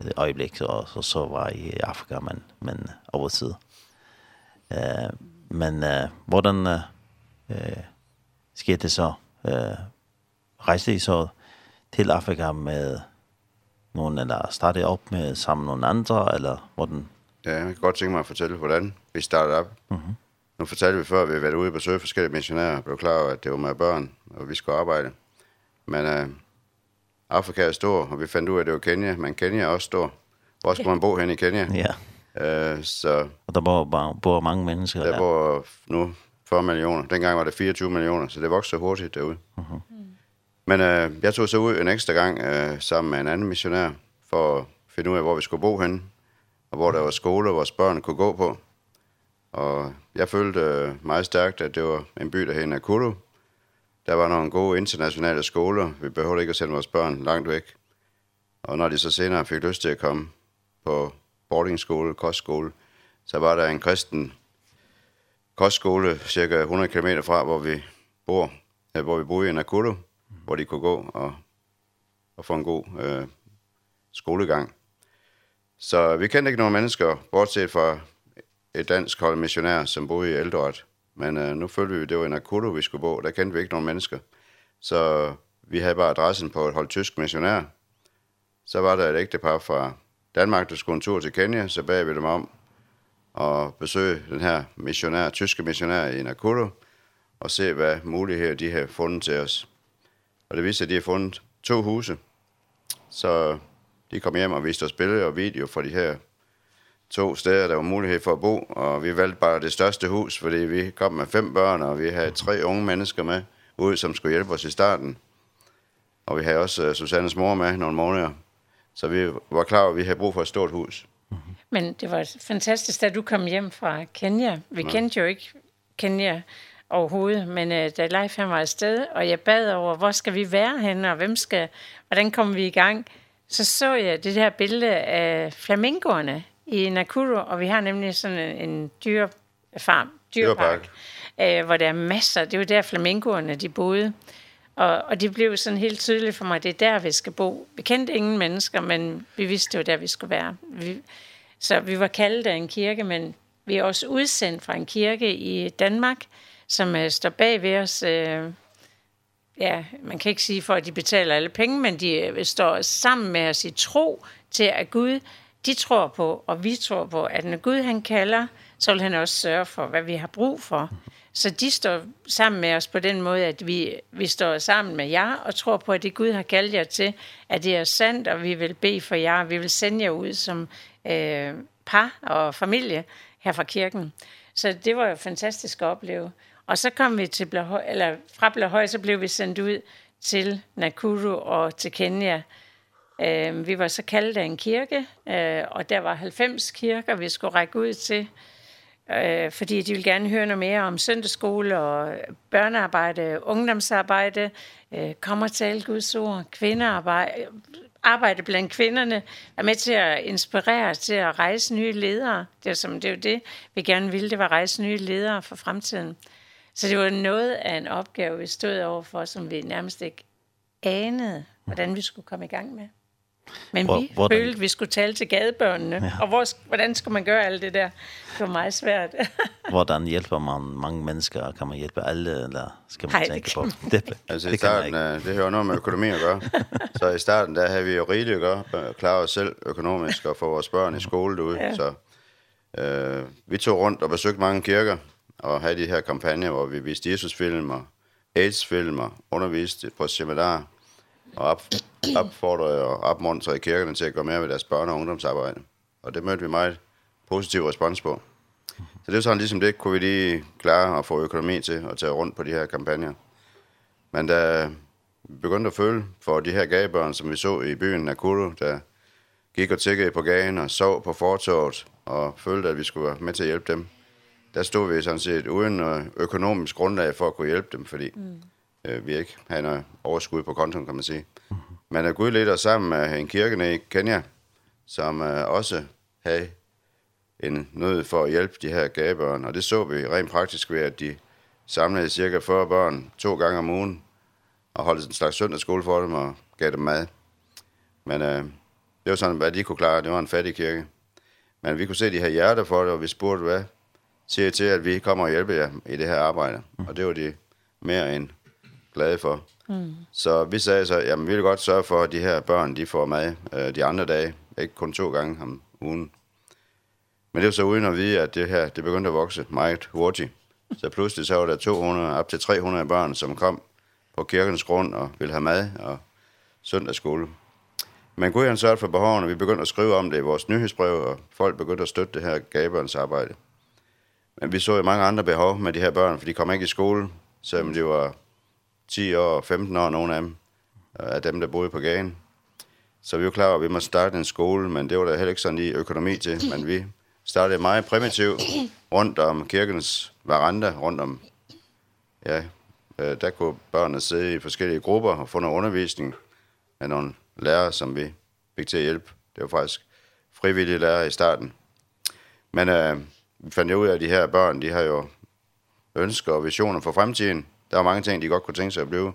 i det øjeblik, og så, så var jeg i Afrika, men, men over tid. eh, men øh, hvordan øh, skete det så? eh, rejste I så til Afrika med nogen, eller starter op med sammen med nogle andre, eller hvordan? Ja, jeg kan godt tænke mig at fortælle, hvordan vi startede op. Mm -hmm. Nu fortalte vi før, at vi havde været ude og besøge forskellige missionærer, og blev klar over, at det var med børn, og vi skulle arbejde. Men øh, Afrika er stor, og vi fandt ud af, at det var Kenya, men Kenya er også stor. Hvor skulle man bo hen i Kenya? Ja. Øh, så, og der bor, bor, bor mange mennesker der. Der bor nu 40 millioner. Dengang var det 24 millioner, så det voksede hurtigt derude. Mm -hmm. Men øh, jeg tog så ud en ekstra gang øh, sammen med en anden missionær for at finde ud af, hvor vi skulle bo henne, og hvor der var skole, hvor vores børn kunne gå på. Og jeg følte øh, meget stærkt, at det var en by, der hed Nakuru. Der var nogle gode internationale skoler. Vi behøvede ikke at sende vores børn langt væk. Og når de så senere fik lyst til at komme på boardingskole, kostskole, så var der en kristen kostskole cirka 100 km fra, hvor vi bor, ja, hvor vi bor i Nakuru hvor de kunne gå og, og få en god øh, skolegang. Så vi kendte ikke nogen mennesker, bortset fra et dansk hold missionær, som boede i Eldort. Men øh, nu følte vi, at det var en akuto, vi skulle bo. Der kendte vi ikke nogen mennesker. Så vi havde bare adressen på et hold tysk missionær. Så var der et ægtepar fra Danmark, der skulle en tur til Kenya, så bag vi dem om at besøge den her missionær, tyske missionær i Nakuru, og se, hvad muligheder de har fundet til os. Og det viste at de har fundet to huse. Så de kom hjem og viste os billeder og video fra de her to steder, der var mulighed for at bo. Og vi valgte bare det største hus, fordi vi kom med fem børn, og vi havde tre unge mennesker med ud, som skulle hjælpe os i starten. Og vi havde også uh, Susannes mor med nogle måneder. Så vi var klar at vi havde brug for et stort hus. Men det var fantastisk, da du kom hjem fra Kenya. Vi ja. kendte jo ikke Kenya overhovedet, men uh, da Leif han var afsted, og jeg bad over, hvor skal vi være henne, og hvem skal, hvordan kommer vi i gang, så så jeg det her billede af flamingoerne i Nakuru, og vi har nemlig sådan en, en dyrefarm, dyrpark, dyrepark. Hvor der er masser, det er jo der flamingoerne de boede, og, og det blev sådan helt tydeligt for mig, det er der vi skal bo. Vi kendte ingen mennesker, men vi vidste var der vi skulle være. Vi, så vi var kaldet af en kirke, men vi er også udsendt fra en kirke i Danmark, som uh, står bag ved os. Uh, ja, man kan ikke sige for, at de betaler alle penge, men de står sammen med os i tro til, at Gud, de tror på, og vi tror på, at når Gud han kalder, så vil han også sørge for, hvad vi har brug for. Så de står sammen med os på den måde, at vi, vi står sammen med jer og tror på, at det Gud har kaldt jer til, at det er sandt, og vi vil bede for jer, vi vil sende jer ud som øh, par og familie her fra kirken. Så det var jo fantastisk at opleve. Og så kom vi til Blahøj, eller fra Blahøj, så blev vi sendt ud til Nakuru og til Kenya. Øh, vi var så kaldt af en kirke, øh, og der var 90 kirker, vi skulle række ud til, øh, fordi de ville gerne høre noget mere om søndagsskole og børnearbejde, ungdomsarbejde, øh, kommer til alle Guds ord, kvindearbejde, arbejde blandt kvinderne, er med til at inspirere til at rejse nye ledere. Det er, som, det er jo det, vi gerne ville, det var at rejse nye ledere for fremtiden. Så det var noget af en opgave, vi stod overfor, som vi nærmest ikke anede, hvordan vi skulle komme i gang med. Men Hvor, vi hvordan? følte, vi skulle tale til gadebørnene. Ja. Og hvor, hvordan skulle man gøre alt det der? Det var meget svært. hvordan hjælper man mange mennesker? Kan man hjælpe alle, eller skal man Nej, tænke det på? Man. Det, det, altså det starten, det, det hører noget med økonomi at gøre. så i starten, der havde vi jo rigeligt at gøre. Klare os selv økonomisk og få vores børn i skole derude. Ja. Så øh, vi tog rundt og besøgte mange kirker og havde de her kampagner, hvor vi viste Jesus-filmer, AIDS-filmer, underviste på seminar, og op, opfordrede og opmuntrede kirkerne til at gå med med deres børne- og ungdomsarbejde. Og det mødte vi meget positiv respons på. Så det var sådan ligesom det, kunne vi lige klare at få økonomi til at tage rundt på de her kampagner. Men da vi begyndte at føle for de her gagebørn, som vi så i byen Nakuru, der gik og tikkede på gagen og sov på fortorvet og følte, at vi skulle være med til at hjælpe dem, der stod vi sådan set uden økonomisk grundlag for at kunne hjælpe dem, fordi mm. øh, vi ikke havde noget overskud på kontoen, kan man sige. Men at Gud ledte os sammen med en kirke nede i Kenya, som øh, også havde en nød for at hjælpe de her gabebørn, og det så vi rent praktisk ved, at de samlede cirka 40 børn to gange om ugen, og holdt en slags søndagsskole for dem og gav dem mad. Men øh, det var sådan, hvad de kunne klare. Det var en fattig kirke. Men vi kunne se, at de havde hjerter for det, og vi spurgte, hvad ser til, at vi kommer og hjælper jer i det her arbejde. Mm. Og det var de mere end glade for. Mm. Så vi sagde så, jamen vi vil godt sørge for, at de her børn, de får mad øh, de andre dage. Ikke kun to gange om ugen. Men det var så uden at vide, at det her, det begyndte at vokse meget hurtigt. Så pludselig så var der 200, op til 300 børn, som kom på kirkens grund og ville have mad og søndagsskole. Men Gud han sørgede for behovene, vi begyndte at skrive om det i vores nyhedsbrev, og folk begyndte at støtte det her gaberens arbejde. Men vi så jo mange andre behov med de her børn, for de kom ikke i skole, selvom de var 10 år og 15 år, nogle af dem, af dem, der boede på gaden. Så vi var klar over, at vi måtte starte en skole, men det var der heller ikke sådan i økonomi til. Men vi startede meget primitivt rundt om kirkens veranda, rundt om, ja, der kunne børnene sidde i forskellige grupper og få noget undervisning af nogle lærere, som vi fik til at hjælpe. Det var faktisk frivillige lærere i starten. Men øh, vi fandt ud af, at de her børn, de har jo ønsker og visioner for fremtiden. Der er mange ting, de godt kunne tænke sig at blive.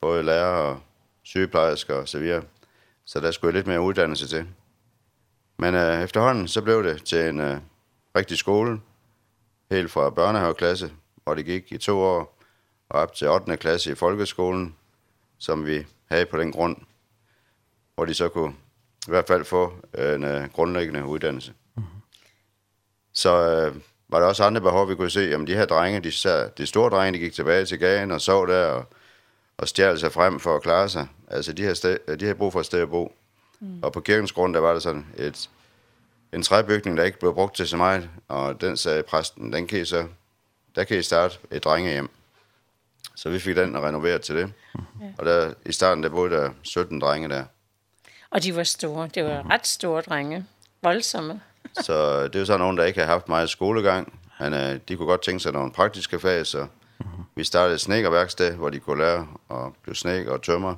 Både lærer og sygeplejersker og så videre. Så der skulle lidt mere uddannelse til. Men øh, efterhånden så blev det til en øh, rigtig skole, helt fra børnehaveklasse, hvor det gik i to år, og op til 8. klasse i folkeskolen, som vi havde på den grund, hvor de så kunne i hvert fald få en øh, grundlæggende uddannelse. Så øh, var der også andre behov, vi kunne se, jamen de her drenge, de, sad, de store drenge, de gik tilbage til gaden og sov der og, og stjal sig frem for at klare sig. Altså de her, sted, de her brug for et sted at bo. Mm. Og på kirkens grund, der var der sådan et, en træbygning, der ikke blev brugt til så meget, og den sagde præsten, den kan I så, der kan I starte et drengehjem. Så vi fik den renoveret til det. Ja. Og der, i starten, der boede der 17 drenge der. Og de var store, det var ret store drenge, voldsomme så det er jo sådan nogen, der ikke har haft meget skolegang, men øh, de kunne godt tænke sig nogle praktiske fag, så mm -hmm. vi startede et snekerværksted, hvor de kunne lære at blive snekker og tømmer,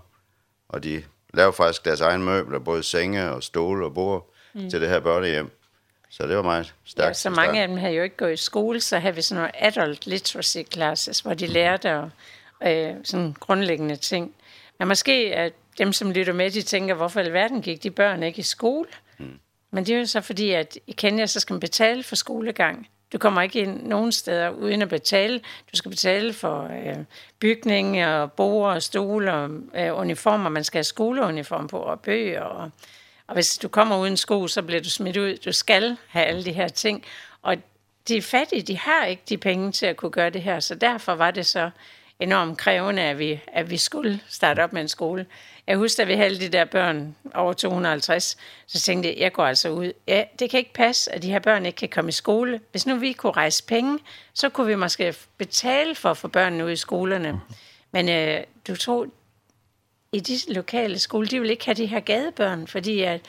og de lavede faktisk deres egen møbler, både senge og stole og bord, mm. til det her børnehjem. Så det var meget stærkt. Ja, så mange af dem havde jo ikke gået i skole, så havde vi sådan nogle adult literacy classes, hvor de lærte og, øh, sådan grundlæggende ting. Men måske at dem, som lytter med, de tænker, hvorfor i alverden gik de børn ikke i skole? Men det er jo så fordi, at i Kenya så skal man betale for skolegang. Du kommer ikke ind nogen steder uden at betale. Du skal betale for øh, bygning og bord og stole og øh, uniformer. Man skal have skoleuniform på og bøger. Og, og hvis du kommer uden sko, så bliver du smidt ud. Du skal have alle de her ting. Og de er fattige, de har ikke de penge til at kunne gøre det her. Så derfor var det så enormt krævende, at vi, at vi skulle starte op med en skole. Jeg husker, at vi havde de der børn over 250, så tænkte jeg, jeg går altså ud. Ja, det kan ikke passe, at de her børn ikke kan komme i skole. Hvis nu vi kunne rejse penge, så kunne vi måske betale for at få børnene ud i skolerne. Men øh, du tror, i de lokale skole, de vil ikke have de her gadebørn, fordi at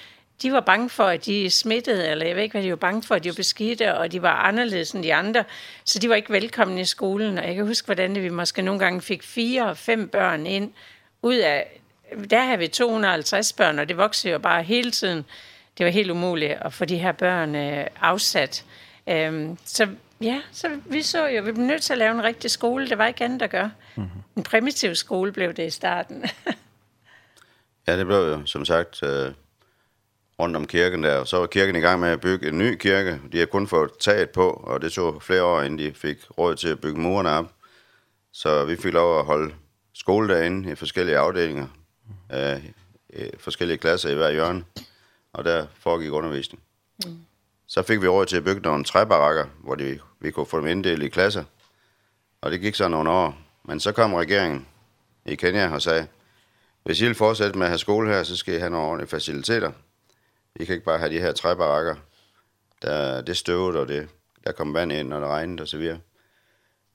de var bange for, at de smittede, eller jeg ved ikke, hvad de var bange for, at de var beskidte, og de var anderledes end de andre, så de var ikke velkomne i skolen. Og jeg kan huske, hvordan det, vi måske nogle gange fik fire og fem børn ind, ud af, der har vi 250 børn, og det voksede jo bare hele tiden. Det var helt umuligt at få de her børn øh, afsat. Øhm, så ja, så vi så jo, vi blev nødt til at lave en rigtig skole, det var ikke andet at gøre. Mm -hmm. En primitiv skole blev det i starten. ja, det blev jo, som sagt, øh rundt om kirken der. Og så var kirken i gang med at bygge en ny kirke. De har kun fået taget på, og det tog flere år, inden de fik råd til at bygge murene op. Så vi fik lov at holde skole derinde i forskellige afdelinger. Øh, i forskellige klasser i hver hjørne. Og der foregik undervisning. Mm. Så fik vi råd til at bygge nogle træbarakker, hvor de, vi kunne få dem inddelt i klasser. Og det gik så nogle år. Men så kom regeringen i Kenya og sagde, hvis I vil fortsætte med at have skole her, så skal I have nogle ordentlige faciliteter. I kan ikke bare have de her træbarakker. Der, det støvet, og det, der kom vand ind, og det regnede, og så videre.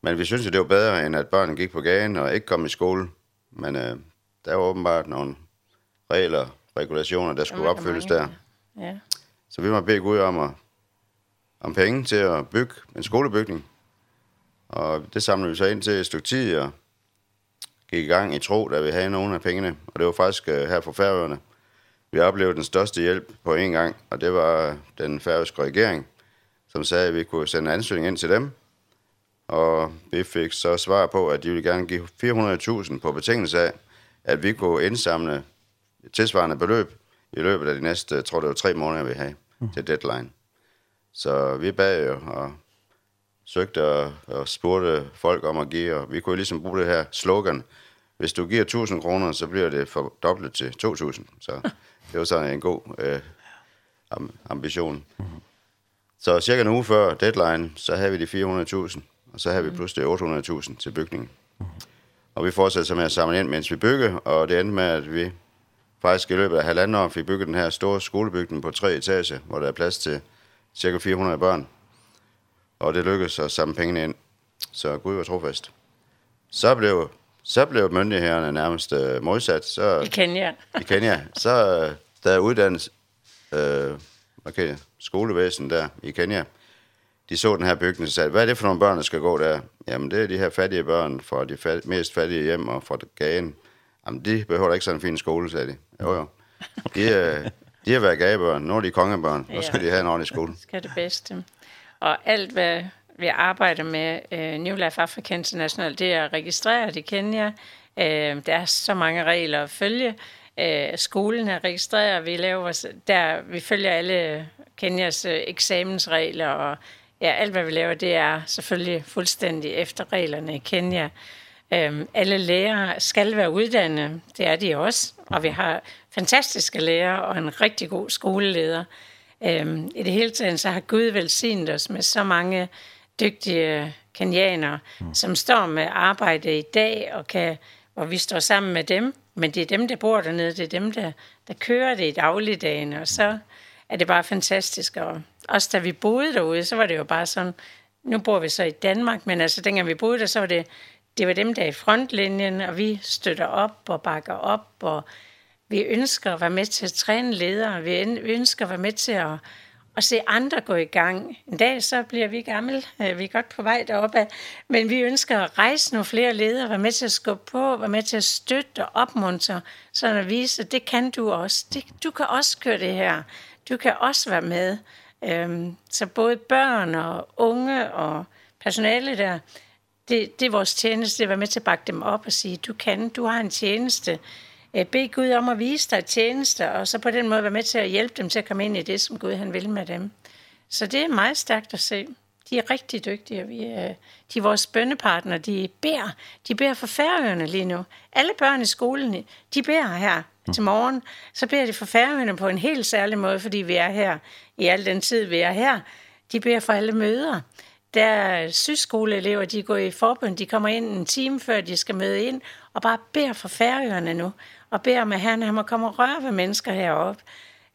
Men vi synes det var bedre, end at børnene gik på gaden og ikke kom i skole. Men øh, der var åbenbart nogle regler, regulationer, der skulle opfyldes der. Ja. Så vi må bede Gud om, at, om penge til at bygge en skolebygning. Og det samlede vi så ind til et stykke tid, og gik i gang i tro, da vi havde nogle af pengene. Og det var faktisk øh, her fra Færøerne. Vi oplevede den største hjælp på en gang, og det var den færøske regering, som sagde, at vi kunne sende ansøgning ind til dem. Og vi fik så svar på, at de ville gerne give 400.000 på betingelse af, at vi kunne indsamle et tilsvarende beløb i løbet af de næste, jeg tror det var tre måneder, vi havde til deadline. Så vi bad jo og søgte og, og spurgte folk om at give, og vi kunne jo ligesom bruge det her slogan, hvis du giver 1000 kroner, så bliver det fordoblet til 2000. Så det var sådan en god øh, ambition. Mm -hmm. Så cirka en uge før deadline, så havde vi de 400.000, og så havde vi pludselig 800.000 til bygningen. Mm -hmm. Og vi fortsatte så med at samle ind, mens vi bygger, og det endte med, at vi faktisk i løbet af halvandet år fik bygget den her store skolebygning på tre etager, hvor der er plads til cirka 400 børn. Og det lykkedes at samle pengene ind. Så Gud var trofast. Så blev, så blev myndighederne nærmest øh, modsat. Så, I Kenya. I Kenya. Så, øh, der uddannes øh, okay, skolevæsen der i Kenya. De så den her bygning og sagde, hvad er det for nogle børn, der skal gå der? Jamen, det er de her fattige børn fra de fat mest fattige hjem og fra gaden. Jamen, de behøver ikke sådan en fin skole, sagde de. Jo, jo. De, øh, de har været gagebørn. Nu er de kongebørn. Nu skal de have en ordentlig skole. Skal det bedste. Og alt, hvad vi arbejder med uh, New Life Africa International, det er registreret i Kenya. Uh, der er så mange regler at følge øh, skolen er registreret, vi laver der vi følger alle Kenyas øh, eksamensregler og ja, alt hvad vi laver, det er selvfølgelig fuldstændig efter reglerne i Kenya. Ehm alle lærere skal være uddannede. Det er de også, og vi har fantastiske lærere og en rigtig god skoleleder. Ehm i det hele taget så har Gud velsignet os med så mange dygtige kenyanere, mm. som står med arbejde i dag og kan hvor vi står sammen med dem Men det er dem, der bor dernede, det er dem, der, der kører det i dagligdagen, og så er det bare fantastisk. Og også da vi boede derude, så var det jo bare sådan, nu bor vi så i Danmark, men altså dengang vi boede der, så var det, det var dem, der er i frontlinjen, og vi støtter op og bakker op, og vi ønsker at være med til at træne ledere, vi ønsker at være med til at at se andre gå i gang. En dag så bliver vi gammel, vi er godt på vej deroppe, men vi ønsker at rejse nogle flere ledere, være med til at skubbe på, være med til at støtte og opmuntre, så at vise, at det kan du også. Det, du kan også køre det her. Du kan også være med. Øhm, så både børn og unge og personale der, det, det er vores tjeneste, det at være med til at bakke dem op og sige, du kan, du har en tjeneste, bed Gud om at vise dig tjenester, og så på den måde være med til at hjælpe dem til at komme ind i det, som Gud han vil med dem. Så det er meget stærkt at se. De er rigtig dygtige. Vi er, de er vores bønnepartner. De beder. De beder for færøerne lige nu. Alle børn i skolen, de beder her til morgen. Så beder de for færøerne på en helt særlig måde, fordi vi er her i al den tid, vi er her. De beder for alle møder. Der er syskoleelever, de går i forbund. De kommer ind en time før, de skal møde ind, og bare beder for færøerne nu og beder om, at han, kommer må komme og røre ved mennesker heroppe.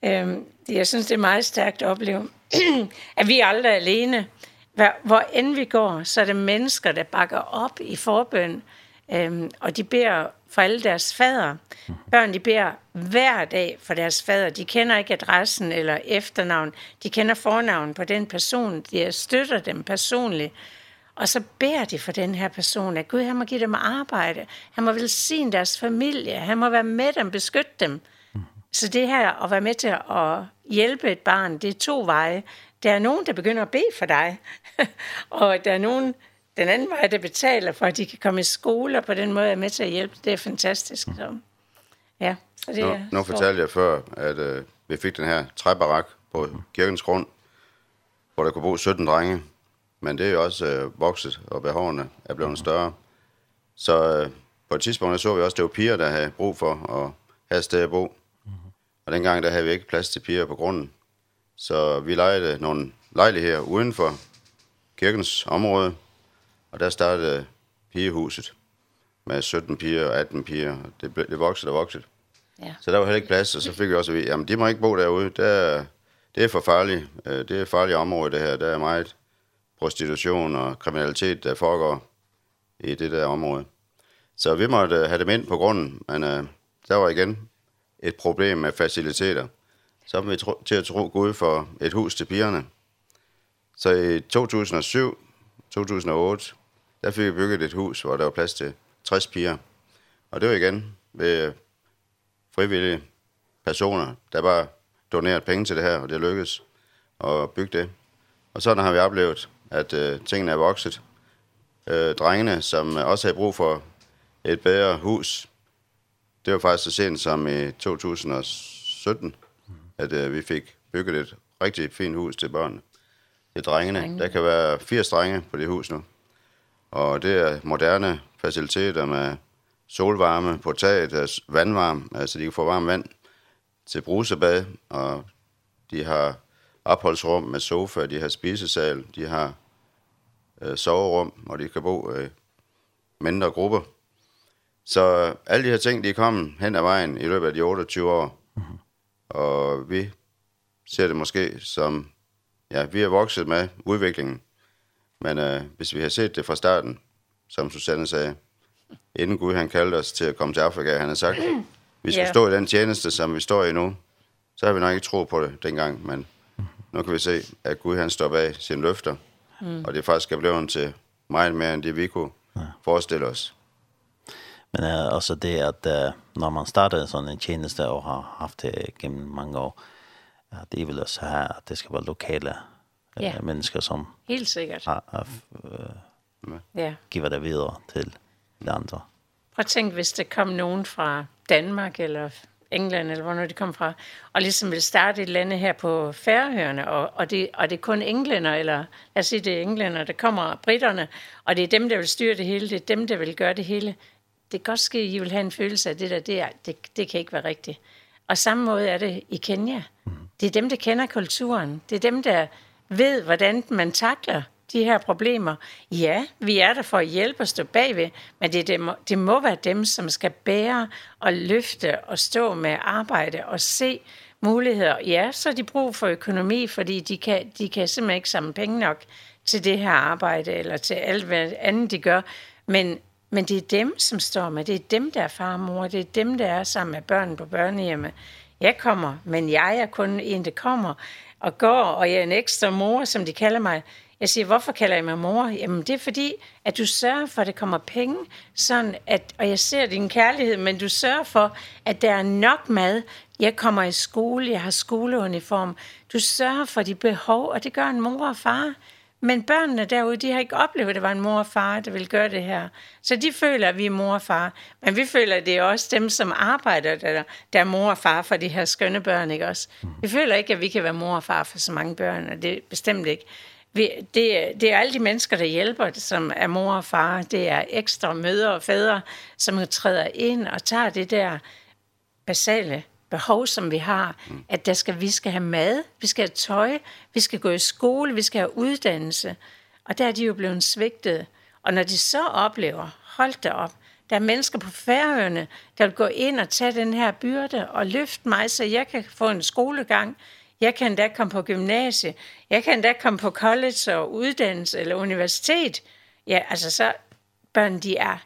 Øhm, jeg synes, det er meget stærkt at opleve, at vi aldrig er alene. Hvor, hvor end vi går, så er det mennesker, der bakker op i forbøn, øhm, og de ber for alle deres fader. Børn, de ber hver dag for deres fader. De kender ikke adressen eller efternavn. De kender fornavn på den person. De støtter dem personligt. Og så bærer de for den her person, at Gud, han må give dem arbejde, han må velsigne deres familie, han må være med dem, beskytte dem. Så det her at være med til at hjælpe et barn, det er to veje. Der er nogen, der begynder at bede for dig, og der er nogen, den anden vej, der betaler for, at de kan komme i skole, og på den måde er med til at hjælpe. Det er fantastisk. Så. Ja, så det nu, er... Nu fortalte jeg før, at øh, vi fik den her træbarak på kirkens grund, hvor der kunne bo 17 drenge men det er jo også øh, vokset, og behovene er blevet mm. større. Så øh, på et tidspunkt så vi også, at det var piger, der havde brug for at have et sted at bo. Mm. Og dengang der havde vi ikke plads til piger på grunden. Så vi lejede nogle lejligheder uden for kirkens område, og der startede pigehuset med 17 piger og 18 piger. Det, ble, det voksede og voksede. Ja. Så der var heller ikke plads, og så fik vi også at vide, jamen de må ikke bo derude, der, det er for farligt, det er et farligt område det her, der er meget prostitution og kriminalitet, der foregår i det der område. Så vi måtte have dem ind på grunden, men øh, der var igen et problem med faciliteter. Så var vi tro, til at tro Gud for et hus til pigerne. Så i 2007, 2008, der fik vi bygget et hus, hvor der var plads til 60 piger. Og det var igen ved frivillige personer, der bare doneret penge til det her, og det lykkedes at bygge det. Og sådan har vi oplevet at øh, tingene er vokset. Øh, drengene, som også har brug for et bedre hus, det var faktisk så sent som i 2017, at øh, vi fik bygget et rigtig fint hus til børnene. Det er drengene. drengene. Der kan være 80 drenge på det hus nu. Og det er moderne faciliteter med solvarme på taget, vandvarme, altså de kan få varmt vand til brusebad, og de har opholdsrum med sofa, de har spisesal, de har øh, soverum, og de kan bo øh, mindre grupper. Så alle de her ting, de er kommet hen ad vejen i løbet af de 28 år. Mm -hmm. Og vi ser det måske som, ja, vi har vokset med udviklingen. Men øh, hvis vi har set det fra starten, som Susanne sagde, inden Gud han kaldte os til at komme til Afrika, han har sagt, vi skal yeah. stå i den tjeneste, som vi står i nu, så har vi nok ikke tro på det dengang, men nu kan vi se, at Gud han står bag sine løfter, mm. og det faktisk er blevet til meget mere, end det vi kunne ja. forestille os. Men uh, altså det, at uh, når man starter sådan en tjeneste, og har haft det gennem mange år, at I vil også have, at det skal være lokale uh, ja. mennesker, som Helt sikkert. Har, har, uh, ja. giver det videre til de andre. Prøv at tænke, hvis det kom nogen fra Danmark eller England, eller hvor nu de kom fra, og ligesom vil starte et lande her på Færøerne, og, og, det, og det er kun englænder, eller lad os sige, det er englænder, der kommer britterne, og det er dem, der vil styre det hele, det er dem, der vil gøre det hele. Det kan godt ske, at I vil have en følelse af det der, det, er, det, det kan ikke være rigtigt. Og samme måde er det i Kenya. Det er dem, der kender kulturen. Det er dem, der ved, hvordan man takler de her problemer. Ja, vi er der for at hjælpe og stå bagved, men det, det, må, det må være dem, som skal bære og løfte og stå med arbejde og se muligheder. Ja, så de brug for økonomi, fordi de kan, de kan simpelthen ikke samle penge nok til det her arbejde eller til alt hvad andet de gør. Men, men det er dem, som står med. Det er dem, der er far og mor. Det er dem, der er sammen med børn på børnehjemmet. Jeg kommer, men jeg er kun en, der kommer og går, og jeg er en ekstra mor, som de kalder mig. Jeg siger, hvorfor kalder jeg mig mor? Jamen, det er fordi, at du sørger for, at det kommer penge, sådan at, og jeg ser din kærlighed, men du sørger for, at der er nok mad. Jeg kommer i skole, jeg har skoleuniform. Du sørger for de behov, og det gør en mor og far. Men børnene derude, de har ikke oplevet, at det var en mor og far, der ville gøre det her. Så de føler, at vi er mor og far. Men vi føler, at det er også dem, som arbejder, der, der er mor og far for de her skønne børn, ikke også? Vi føler ikke, at vi kan være mor og far for så mange børn, og det er bestemt ikke vi, det, det er alle de mennesker, der hjælper, som er mor og far. Det er ekstra mødre og fædre, som træder ind og tager det der basale behov, som vi har. At der skal, vi skal have mad, vi skal have tøj, vi skal gå i skole, vi skal have uddannelse. Og der er de jo blevet svigtet. Og når de så oplever, hold da op, der er mennesker på færøerne, der vil gå ind og tage den her byrde og løfte mig, så jeg kan få en skolegang, Jeg kan da komme på gymnasie. Jeg kan da komme på college og uddannelse eller universitet. Ja, altså så børn, de er,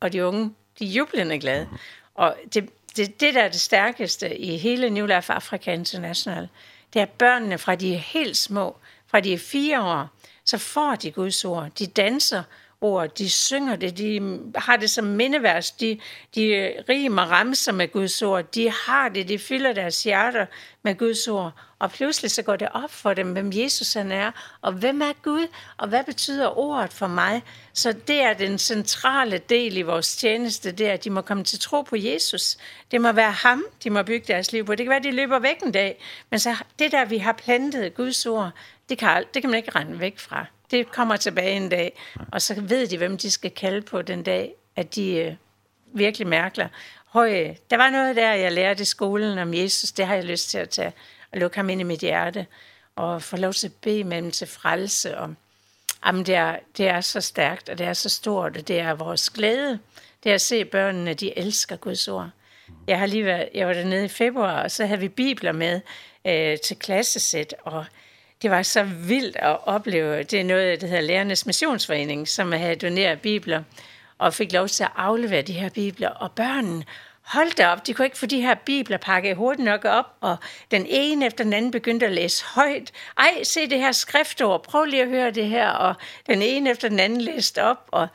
og de unge, de er jublende glade. Og det, det, det, der er det stærkeste i hele New Life Africa International, det er børnene fra de er helt små, fra de er fire år, så får de Guds ord. De danser, ord, de synger det, de har det som mindevers. de, de rimer ramser med Guds ord, de har det, de fylder deres hjerter med Guds ord, og pludselig så går det op for dem, hvem Jesus han er, og hvem er Gud, og hvad betyder ordet for mig? Så det er den centrale del i vores tjeneste, det er, at de må komme til tro på Jesus. Det må være ham, de må bygge deres liv på. Det kan være, at de løber væk en dag, men så det der, vi har plantet Guds ord, det kan, det kan man ikke rende væk fra det kommer tilbage en dag, og så ved de, hvem de skal kalde på den dag, at de øh, virkelig mærker. Høj, der var noget der, jeg lærte i skolen om Jesus, det har jeg lyst til at tage og lukke ham ind i mit hjerte, og få lov til at bede med dem til frelse, og jamen, det, er, det er så stærkt, og det er så stort, og det er vores glæde, det er at se børnene, de elsker Guds ord. Jeg har lige været, jeg var dernede i februar, og så havde vi bibler med øh, til klassesæt, og det var så vildt at opleve. Det er noget, der hedder Lærernes Missionsforening, som har doneret bibler, og fik lov til at aflevere de her bibler. Og børnene, hold da op, de kunne ikke få de her bibler pakket hurtigt nok op, og den ene efter den anden begyndte at læse højt. Ej, se det her skriftord, prøv lige at høre det her, og den ene efter den anden læste op, og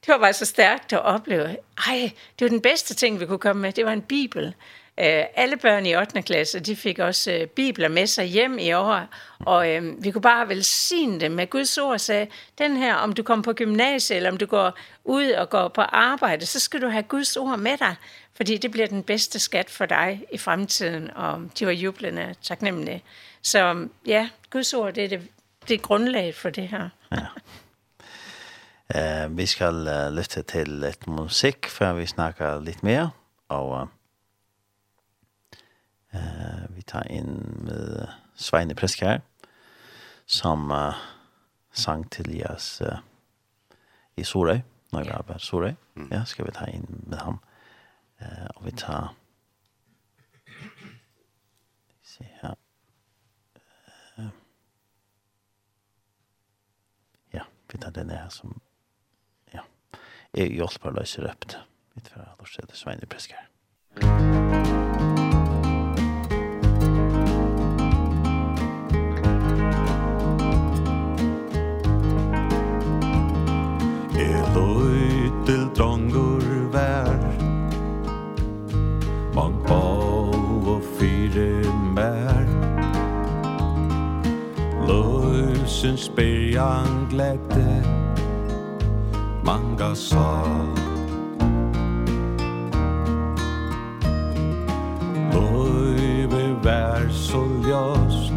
det var bare så stærkt at opleve. Ej, det var den bedste ting, vi kunne komme med, det var en bibel. Eh alle børn i 8. klasse, de fik også øh, bibler med sig hjem i år, og øh, vi kunne bare velsigne dem med Guds ord og sagde, den her, om du kommer på gymnasiet, eller om du går ud og går på arbejde, så skal du have Guds ord med dig, fordi det bliver den bedste skat for dig i fremtiden, og de var jublende taknemmelige. Så ja, Guds ord, det er, det, det er grundlaget for det her. Ja. Eh, vi skal uh, lytte til litt musikk før vi snakker litt mer, og uh, Eh, vi tar inn med Sveine Preskjær, som uh, sang til Jas uh, i Sorøy, når vi arbeider Sorøy. Mm. Ja, skal vi ta inn med ham. Eh, og vi tar... Se her. Uh, ja, vi tar denne her som... Ja, jeg hjelper å løse røpt. Vi tar alle stedet Sveine Preskjær. Musikk Då ytil drongur vær. Mang bau og fyre mær. Løsens byrjan gledde Manga sal Løyve vær så ljost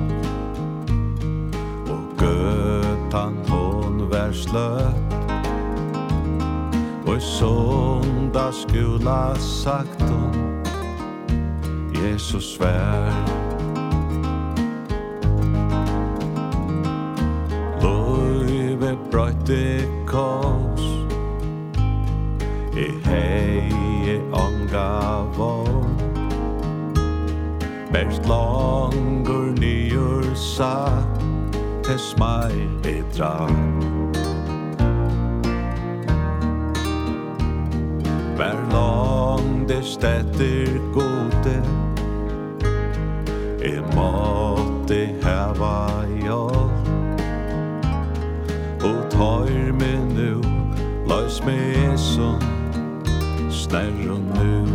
Og gøtan hon vær sløtt Og sonda skula sagt hon Jesus vær Løyve brøyte kos I hei onga vår Bert langur nyur sa Tes mai i drang stetter gode. E måtte heva jall Og tar me nu Lars me eson Snerron nu.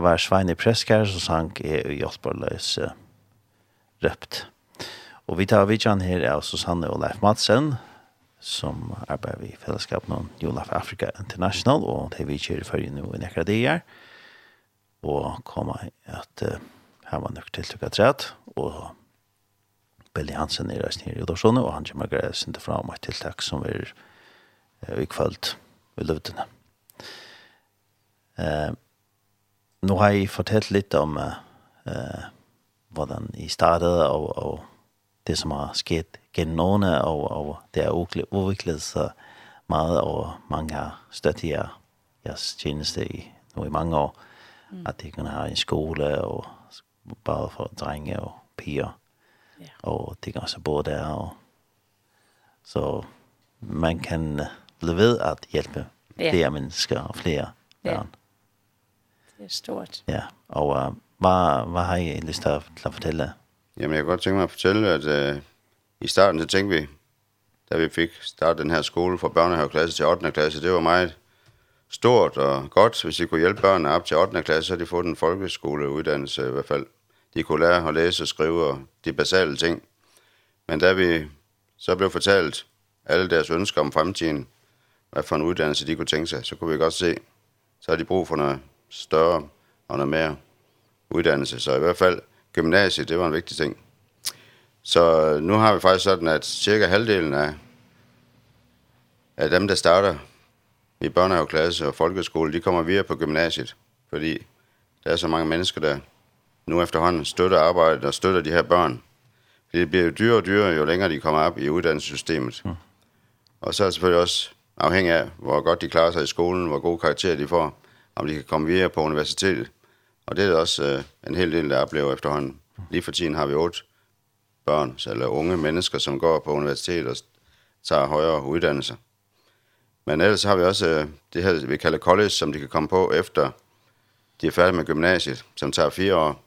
det var Sveine Preskar som sang i Hjalparløs uh, røpt. Og vi tar vidtjen her av Susanne og Leif Madsen, som arbeider i fellesskap med Jolaf Africa International, og det vi kjører for nå i nekra dier, og kommer at uh, her var nok tiltukket rett, og Billy Hansen er reist nere i Udarsone, og han kommer greia fra om et tiltak som er uh, i kvöld i løvdene. Uh, nu har jeg fortalt litt om, uh, hvordan I startet, og, og det, som har sket gennem årene, og, og det er udviklet sig meget, og mange har støttet jer, jeres tjeneste i, nu i mange år. Mm. At det kan have en skole, og bare for drenge og piger. Yeah. Og det kan også bo der. Og, så man kan blive ved at hjælpe yeah. flere mennesker og flere børn. Yeah. Det er stort. Ja, og uh, hvad, hvad har I lyst til at, til at fortælle? Jamen, jeg kan godt tænke mig at fortælle, at uh, i starten, så tænkte vi, da vi fik startet den her skole fra børnehaveklasse til 8. klasse, det var meget stort og godt, hvis vi kunne hjælpe børnene op til 8. klasse, så de fået en folkeskoleuddannelse i hvert fald. De kunne lære at læse og skrive og de basale ting. Men da vi så blev fortalt alle deres ønsker om fremtiden, hvad for en uddannelse de kunne tænke sig, så kunne vi godt se, så har de brug for noget større og noget mere uddannelse. Så i hvert fald gymnasiet, det var en vigtig ting. Så nu har vi faktisk sådan, at cirka halvdelen af, af dem, der starter i børnehaveklasse og folkeskole, de kommer videre på gymnasiet, fordi der er så mange mennesker, der nu efterhånden støtter arbejdet og støtter de her børn. Fordi det bliver jo dyrere og dyrere, jo længere de kommer op i uddannelsessystemet. Mm. Og så er det selvfølgelig også afhængig af, hvor godt de klarer sig i skolen, hvor gode karakterer de får, om de kan komme videre på universitetet. Og det er også øh, en hel del, der oplever efterhånden. Lige for tiden har vi otte børn, eller unge mennesker, som går på universitetet og tager højere uddannelser. Men ellers har vi også øh, det her, vi kalder college, som de kan komme på efter de er færdige med gymnasiet, som tager fire år.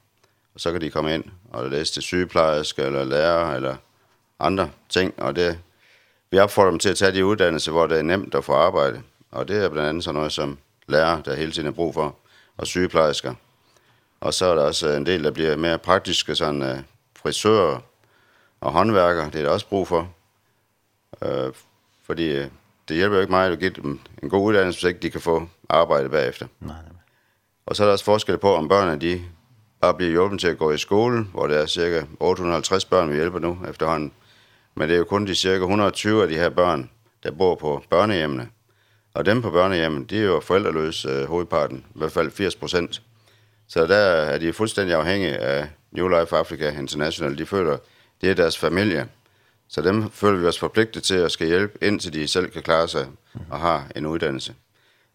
Og så kan de komme ind og læse til sygeplejerske eller lærer eller andre ting. Og det, vi opfordrer dem til at tage de uddannelser, hvor det er nemt at få arbejde. Og det er blandt andet sådan noget som lærer, der hele tiden er brug for, og sygeplejersker. Og så er der også en del, der bliver mere praktiske, sådan uh, frisører og håndværkere, det er der også brug for. Uh, fordi uh, det hjælper jo ikke mig, at give dem en god uddannelse, hvis ikke de kan få arbejde bagefter. Nej, nej. Og så er der også forskel på, om børnene de bare bliver hjulpet til at gå i skole, hvor der er cirka 850 børn, vi hjælper nu efterhånden. Men det er jo kun de cirka 120 af de her børn, der bor på børnehjemmene. Og dem på børnehjemmen, de er jo forældreløse øh, hovedparten, i hvert fald 80 procent. Så der er de fuldstændig afhængige af New Life Africa International. De føler, det er deres familie. Så dem føler vi os forpligtet til at skal hjælpe, indtil de selv kan klare sig og har en uddannelse.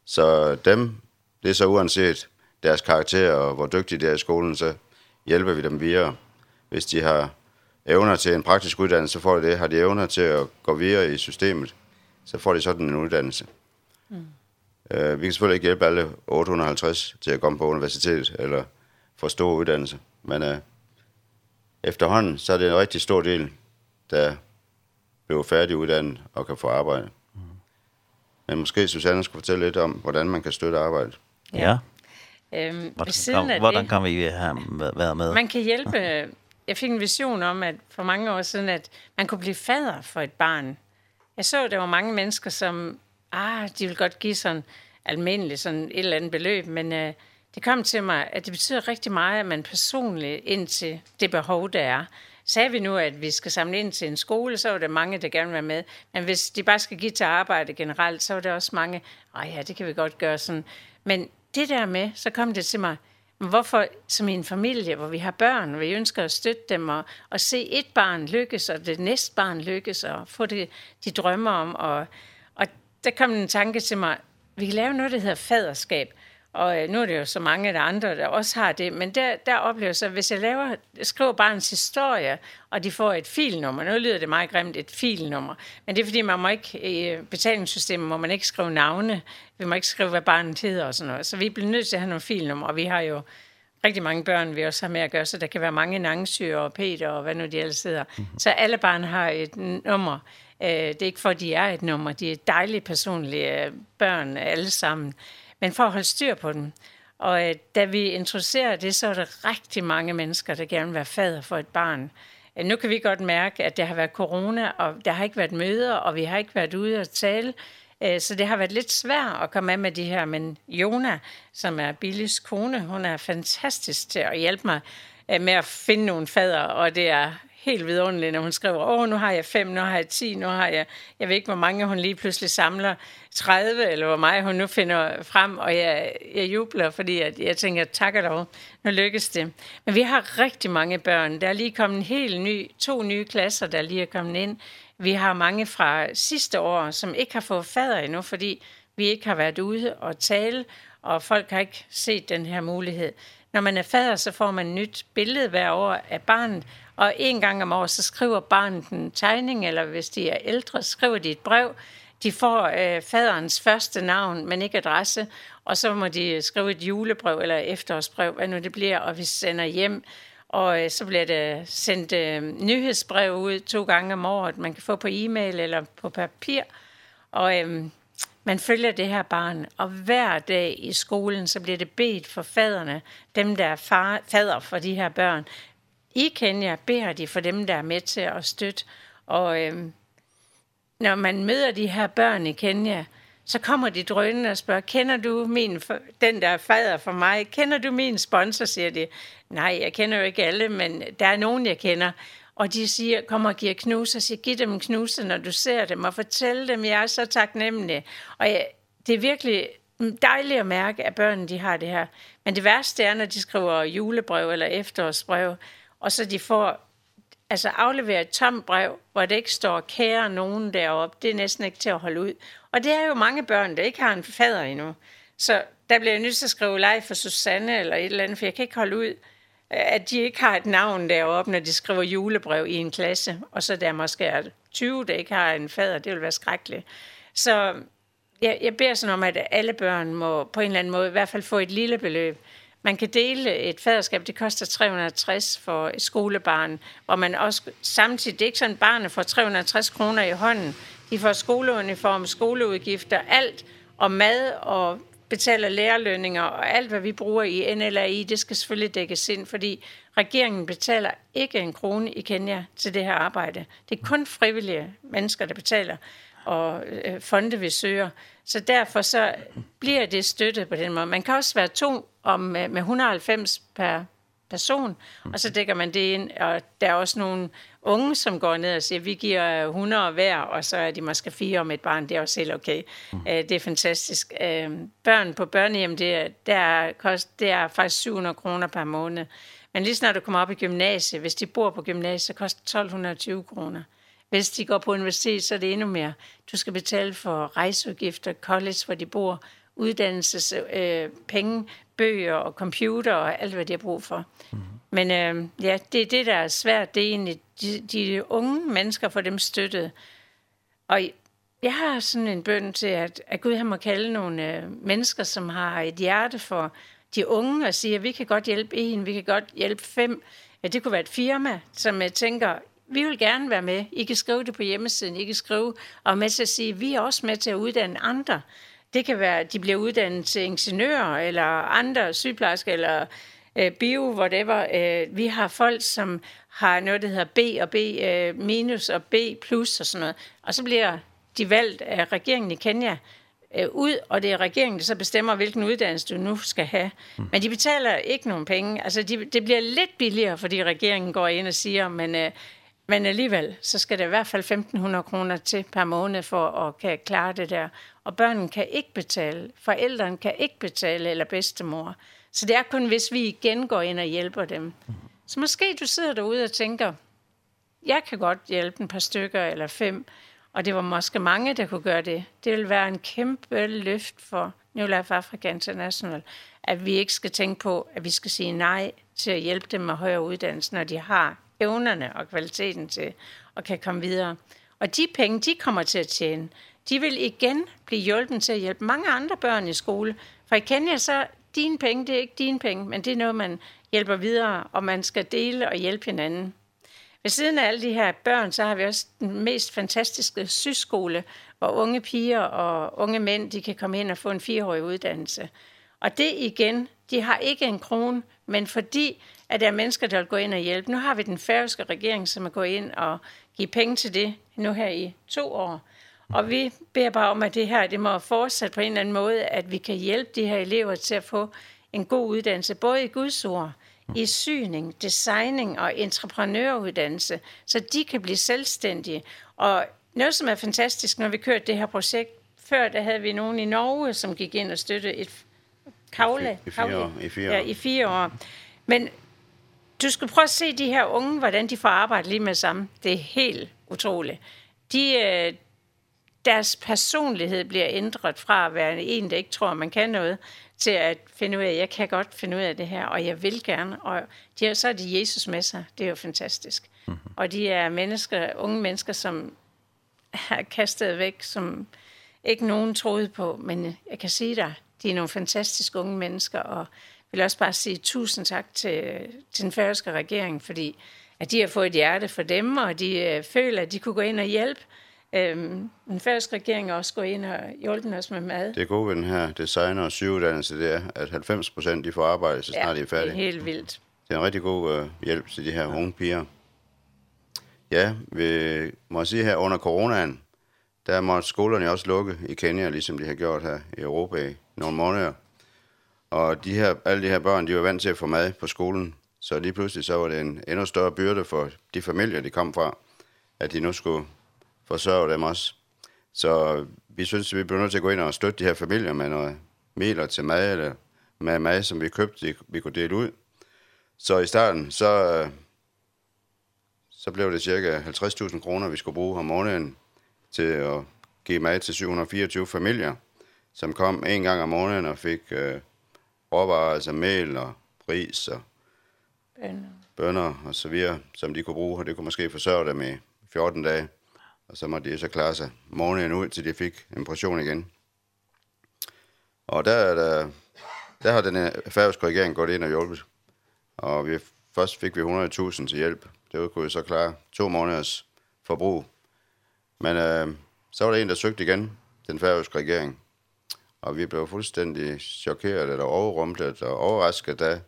Så dem, det er så uanset deres karakter og hvor dygtige de er i skolen, så hjælper vi dem videre. Hvis de har evner til en praktisk uddannelse, så får de det. Har de evner til at gå videre i systemet, så får de sådan en uddannelse. Mm. Øh, vi kan selvfølgelig ikke hjælpe alle 850 til at komme på universitetet eller få stor uddannelse, men øh, efterhånden så er det en rigtig stor del, der bliver færdiguddannet og kan få arbejde. Mm. Men måske Susanne skulle fortælle lidt om, hvordan man kan støtte arbejdet. Ja. ja. Øhm, hvordan, siden af hvordan det, kan vi have været med? Man kan hjælpe. Jeg fik en vision om, at for mange år siden, at man kunne blive fader for et barn. Jeg så, at der var mange mennesker, som ah, de vil godt give sådan almindeligt sådan et eller andet beløb, men øh, det kom til mig, at det betyder rigtig meget, at man personligt ind til det behov, der er. Sagde vi nu, at vi skal samle ind til en skole, så var der mange, der gerne vil være med. Men hvis de bare skal give til arbejde generelt, så var der også mange, ej ja, det kan vi godt gøre sådan. Men det der med, så kom det til mig, hvorfor som i en familie, hvor vi har børn, og vi ønsker at støtte dem, og, og se et barn lykkes, og det næste barn lykkes, og få det, de drømmer om, og der kom en tanke til mig. Vi kan lave noget, der hedder faderskab. Og øh, nu er det jo så mange af de andre, der også har det. Men der, der oplever jeg så, hvis jeg laver, skriver barnets historie, og de får et filnummer. Nu lyder det meget grimt, et filnummer. Men det er fordi, man må ikke, i betalingssystemet må man ikke skrive navne. Vi må ikke skrive, hvad barnet hedder og sådan noget. Så vi bliver nødt til at have nogle filnummer. Og vi har jo rigtig mange børn, vi også har med at gøre, så der kan være mange nangsyre og Peter og hvad nu de ellers hedder. Mm -hmm. Så alle barn har et nummer. Eh, det er ikke for, at de er et nummer. De er dejlige personlige børn alle sammen. Men for at holde styr på dem. Og øh, da vi introducerer det, så er der rigtig mange mennesker, der gerne vil være fader for et barn. Øh, nu kan vi godt mærke, at det har været corona, og der har ikke været møder, og vi har ikke været ude og tale. Øh, så det har været lidt svært at komme af med de her. Men Jona, som er Billys kone, hun er fantastisk til at hjælpe mig med at finde nogle fader, og det er helt vidunderligt, når hun skriver, åh, nu har jeg fem, nu har jeg ti, nu har jeg... Jeg ved ikke, hvor mange hun lige pludselig samler, 30, eller hvor meget hun nu finder frem, og jeg, jeg jubler, fordi jeg, jeg tænker, tak og lov, nu lykkes det. Men vi har rigtig mange børn. Der er lige kommet en helt ny, to nye klasser, der lige er kommet ind. Vi har mange fra sidste år, som ikke har fået fader endnu, fordi vi ikke har været ude og tale, og folk har ikke set den her mulighed når man er fader, så får man et nyt billede hver år af barnet, og en gang om året, så skriver barnet en tegning, eller hvis de er ældre, skriver de et brev. De får øh, faderens første navn, men ikke adresse, og så må de skrive et julebrev eller efterårsbrev, hvad nu det bliver, og vi sender hjem, og øh, så bliver det sendt øh, nyhedsbrev ud to gange om året, man kan få på e-mail eller på papir, og... Øh, man følger det her barn, og hver dag i skolen, så bliver det bedt for faderne, dem der er far, fader for de her børn. I Kenya beder de for dem, der er med til at støtte, og øhm, når man møder de her børn i Kenya, så kommer de drønende og spørger, kender du min, den der er fader for mig, kender du min sponsor, siger de. Nej, jeg kender jo ikke alle, men der er nogen, jeg kender. Og de siger, kom og giver knuser, siger, giv dem en knus, når du ser dem, og fortæl dem, jeg er så taknemmelig. Og jeg, det er virkelig dejligt at mærke, at børnene de har det her. Men det værste er, når de skriver julebrev eller efterårsbrev, og så de får altså afleveret et tomt brev, hvor det ikke står kære nogen deroppe. Det er næsten ikke til at holde ud. Og det er jo mange børn, der ikke har en fader endnu. Så der bliver jeg nødt til at skrive live for Susanne eller et eller andet, for jeg kan ikke holde ud at de ikke har et navn deroppe, når de skriver julebrev i en klasse, og så der måske er 20, der ikke har en fader, det vil være skrækkeligt. Så jeg, jeg beder sådan om, at alle børn må på en eller anden måde i hvert fald få et lille beløb. Man kan dele et faderskab, det koster 360 for et skolebarn, hvor man også samtidig, det er ikke sådan, barnet får 360 kroner i hånden. De får skoleuniform, skoleudgifter, alt, og mad og betaler lærerlønninger og alt, hvad vi bruger i NLAI, det skal selvfølgelig dækkes ind, fordi regeringen betaler ikke en krone i Kenya til det her arbejde. Det er kun frivillige mennesker, der betaler, og øh, fonde vi søger. Så derfor så bliver det støttet på den måde. Man kan også være to om, med 190 per person, og så dækker man det ind, og der er også nogle unge, som går ned og siger, vi giver 100 hver, og så er de måske fire om et barn, det er også helt okay. Mm. Det er fantastisk. Børn på børnehjem, det, der kost, det er faktisk 700 kroner per måned. Men lige snart du kommer op i gymnasiet, hvis de bor på gymnasiet, så koster 1220 kroner. Hvis de går på universitet, så er det endnu mere. Du skal betale for rejseudgifter, college, hvor de bor, uddannelses øh, penge bøger og computer og alt, hvad de har brug for. Mm. Men øh, ja, det er det, der er svært. Det er egentlig de, de unge mennesker får dem støttet. Og jeg har sådan en bøn til, at, at Gud han må kalde nogle øh, mennesker, som har et hjerte for de unge, og sige at vi kan godt hjælpe en, vi kan godt hjælpe fem. Ja, det kunne være et firma, som jeg tænker, vi vil gerne være med. I kan skrive det på hjemmesiden, I kan skrive, og med til at sige, vi er også med til at uddanne andre. Det kan være, at de bliver uddannet til ingeniører, eller andre sygeplejersker, eller øh, bio, whatever. Øh, vi har folk, som har noget, der hedder B og B øh, minus og B plus og sådan noget. Og så bliver de valgt af regeringen i Kenya øh, ud, og det er regeringen, der så bestemmer, hvilken uddannelse du nu skal have. Mm. Men de betaler ikke nogen penge. Altså, de, det bliver lidt billigere, fordi regeringen går ind og siger, men øh, Men alligevel, så skal det i hvert fald 1500 kroner til per måned for at kan klare det der. Og børnene kan ikke betale, forældrene kan ikke betale, eller bedstemor. Så det er kun, hvis vi igen går ind og hjælper dem. Så måske du sidder derude og tænker, jeg kan godt hjælpe en par stykker eller fem, og det var måske mange, der kunne gøre det. Det vil være en kæmpe løft for New Life Africa International, at vi ikke skal tænke på, at vi skal sige nej til at hjælpe dem med højere uddannelse, når de har evnerne og kvaliteten til, at kan komme videre. Og de penge, de kommer til at tjene, de vil igen blive hjulpet til at hjælpe mange andre børn i skole. For i Kenya så, dine penge, det er ikke dine penge, men det er noget, man hjælper videre, og man skal dele og hjælpe hinanden. Ved siden af alle de her børn, så har vi også den mest fantastiske syskole, hvor unge piger og unge mænd, de kan komme ind og få en fireårig uddannelse. Og det igen, de har ikke en krone, men fordi at der er mennesker, der vil gå ind og hjælpe. Nu har vi den færøske regering, som er gået ind og give penge til det nu her i to år. Og vi beder bare om, at det her det må fortsætte på en eller anden måde, at vi kan hjælpe de her elever til at få en god uddannelse, både i gudsord, i syning, designing og entreprenøruddannelse, så de kan blive selvstændige. Og noget, som er fantastisk, når vi kørte det her projekt, før der havde vi nogen i Norge, som gik ind og støttede et kavle, I, i, fire, år, i, fire år. Ja, i fire år. Men Du skal prøve at se de her unge, hvordan de får arbejde lige med sammen. Det er helt utroligt. De, deres personlighed bliver ændret fra at være en, der ikke tror, man kan noget, til at finde ud af, jeg kan godt finde ud af det her, og jeg vil gerne. Og de, så er de Jesus med sig. Det er jo fantastisk. Mm -hmm. Og de er mennesker, unge mennesker, som er kastet væk, som ikke nogen troede på. Men jeg kan sige dig, de er nogle fantastiske unge mennesker, og vil også bare sige tusind tak til, til den færøske regering, fordi at de har fået et hjerte for dem, og de øh, føler, at de kunne gå ind og hjælpe. Øhm, den færøske regering også gå ind og hjulpet os med mad. Det er gode ved den her designer- og sygeuddannelse, det er, at 90 procent de får arbejde, så snart ja, de er færdige. det er helt vildt. Det er en rigtig god øh, hjælp til de her unge piger. Ja, vi må sige her, under coronaen, der måtte skolerne også lukke i Kenya, ligesom de har gjort her i Europa i nogle måneder. Og de her, alle de her børn, de var vant til at få mad på skolen. Så lige pludselig så var det en endnu større byrde for de familier, de kom fra, at de nu skulle forsørge dem også. Så vi synes, vi blev nødt til at gå ind og støtte de her familier med noget meler til mad, eller med mad, som vi købte, vi kunne dele ud. Så i starten, så, så blev det cirka 50.000 kroner, vi skulle bruge om måneden til at give mad til 724 familier, som kom en gang om måneden og fik øh, råvarer, altså mel og ris og bønner. bønner og så videre, som de kunne bruge, og det kunne måske forsørge dem i 14 dage. Og så måtte de så klare sig morgenen ud, til de fik en portion igen. Og der, er der, der har den færøske regering gået ind og hjulpet. Og vi, først fik vi 100.000 til hjælp. Det kunne vi så klare to måneders forbrug. Men øh, så var der en, der søgte igen, den færøske regering. Og vi blev fuldstændig chokeret eller overrumplet og overrasket, da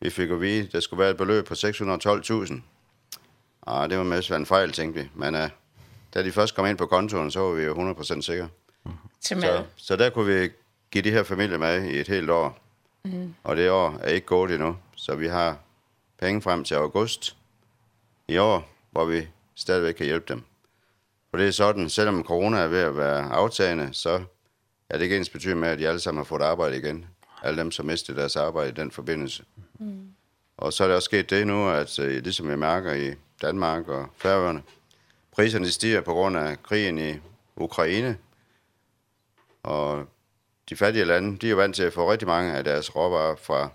vi fik at vide, at der skulle være et beløb på 612.000. Og det var mest en fejl, tænkte vi. Men uh, da de først kom ind på kontoen, så var vi jo 100% sikre. Mm. Så, så der kunne vi give de her familier med i et helt år. Mm. Og det år er ikke gået endnu. Så vi har penge frem til august i år, hvor vi stadigvæk kan hjælpe dem. For det er sådan, selvom corona er ved at være aftagende, så Ja, det kan ens betyde med, at de alle sammen har fået arbejde igen. Alle dem, som mistede deres arbejde i den forbindelse. Mm. Og så er det også sket det nu, at uh, ligesom jeg mærker i Danmark og Færøerne, priserne stiger på grund af krigen i Ukraine. Og de fattige lande, de er vant til at få rigtig mange af deres råvarer fra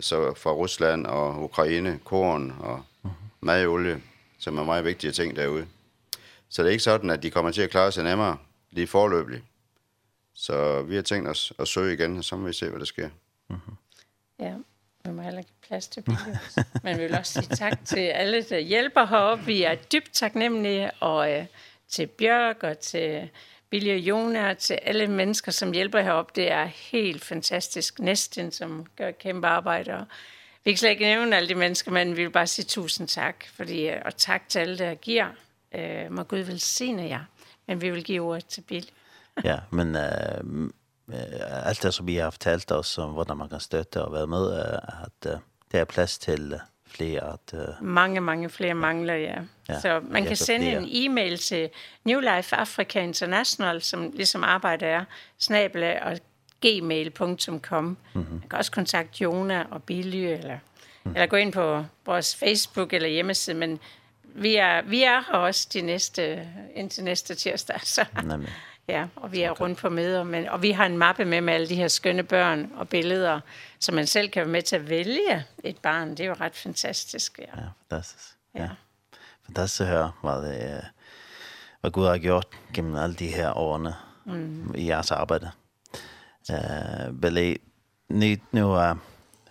så fra Rusland og Ukraine, korn og madolie, som er meget vigtige ting derude. Så det er ikke sådan, at de kommer til at klare sig nemmere lige forløbigt. Så vi har tænkt os at søge igen, og så må vi se, hvad der sker. Mm. Ja, vi må heller ikke plads til billigt. Men vi vil også sige tak til alle, der hjælper heroppe. Vi er dybt taknemmelige, og øh, til Bjørk og til Billy og Jona og til alle mennesker, som hjælper heroppe. Det er helt fantastisk. Næsten, som gør kæmpe arbejde. Og vi kan slet ikke nævne alle de mennesker, men vi vil bare sige tusind tak. Fordi, og tak til alle, der giver. Øh, må Gud velsigne jer. Men vi vil give ordet til Billy ja, men uh, allt det som vi har fortalt oss om hvordan man kan støtte og være med, uh, at uh, det er plass til uh, flere. At, uh, mange, mange flere ja. mangler, ja. ja. Så man kan sende flere. en e-mail til New Life Africa International, som ligesom arbejder er, snabla og gmail.com. Mm -hmm. Man kan også kontakte Jona og Billy, eller, mm. eller gå ind på vores Facebook eller hjemmeside, men vi er, vi er her også de næste, indtil næste tirsdag. Så. Jamen. Ja, og vi er rundt på møder, men, og vi har en mappe med med alle de her skønne børn og billeder, så man selv kan være med til at vælge et barn. Det er jo ret fantastisk. Ja, ja fantastisk. Ja. ja. Fantastisk at høre, hvad, det, hvad Gud har gjort gennem alle de her årene mm. i jeres arbejde. Uh, Billy, nu, nu uh,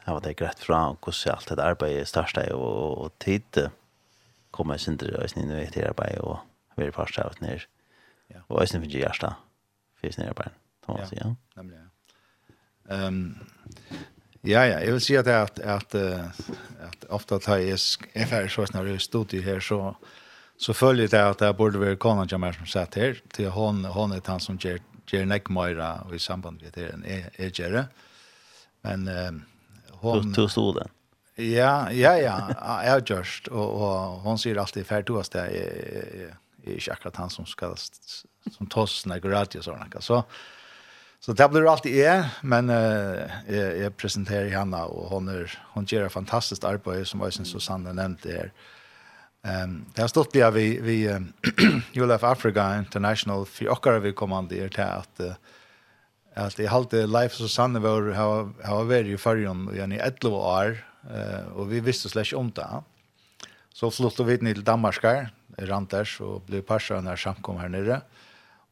har det grætt fra og hvordan alt det arbejde starter og, og tid kommer sin til at nu er det arbejde og vi er parstret ned. Ja. Och ösnen finns ju hjärsta. Finns nere på den. Kan man säga. Nämligen, ja. Ehm ja ja, jag vill säga det att att att ofta tar jag är färdig så när jag stod ju här så så följer det att det borde vara konan Jamar som satt här till hon hon är han som ger ger neck Moira i samband med det en är gärre. Men hon tog stod den. Ja, ja ja, jag just och och hon säger alltid färdig då att det är är inte akkurat han som ska som tas när gratis sådana så så det blir alltid är men uh, jag, jag presenterar Hanna och hon är hon gör ett fantastiskt arbete som Ösen Susanne nämnde här. Ehm um, det har stått där vi vi um, ULF Africa International för åkare vi kommande er till att uh, att i halt life så sanne var har har varit i förrjon och jag i 11 år eh och vi visste släck om det. Så flyttade vi till Danmark Randers och blev parset när samkom här nere.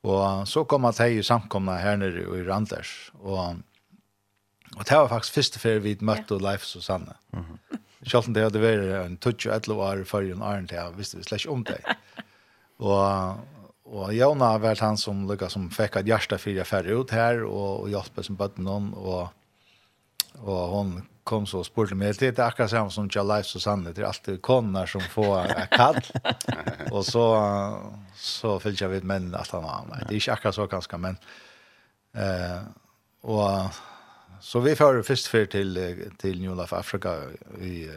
Och så kom at jeg samkomna här nere i Randers och och det var faktiskt första för vi møtte yeah. Life Susanne. Mhm. Mm det hade vært en touch att lova för en iron där visste vi slash om det. och och Jona har vært han som lukar som fick att for jeg färre ut här och og hjelpe som bad någon och och hon kom så och spurte mig. Det är akkurat samma som Tja Life Susanne. Det är alltid koner som får kall. och så, så fyllt jag vid männen att han var med. Det är inte akkurat så ganska, men... Eh, och så vi får först för till, till New Life Africa i,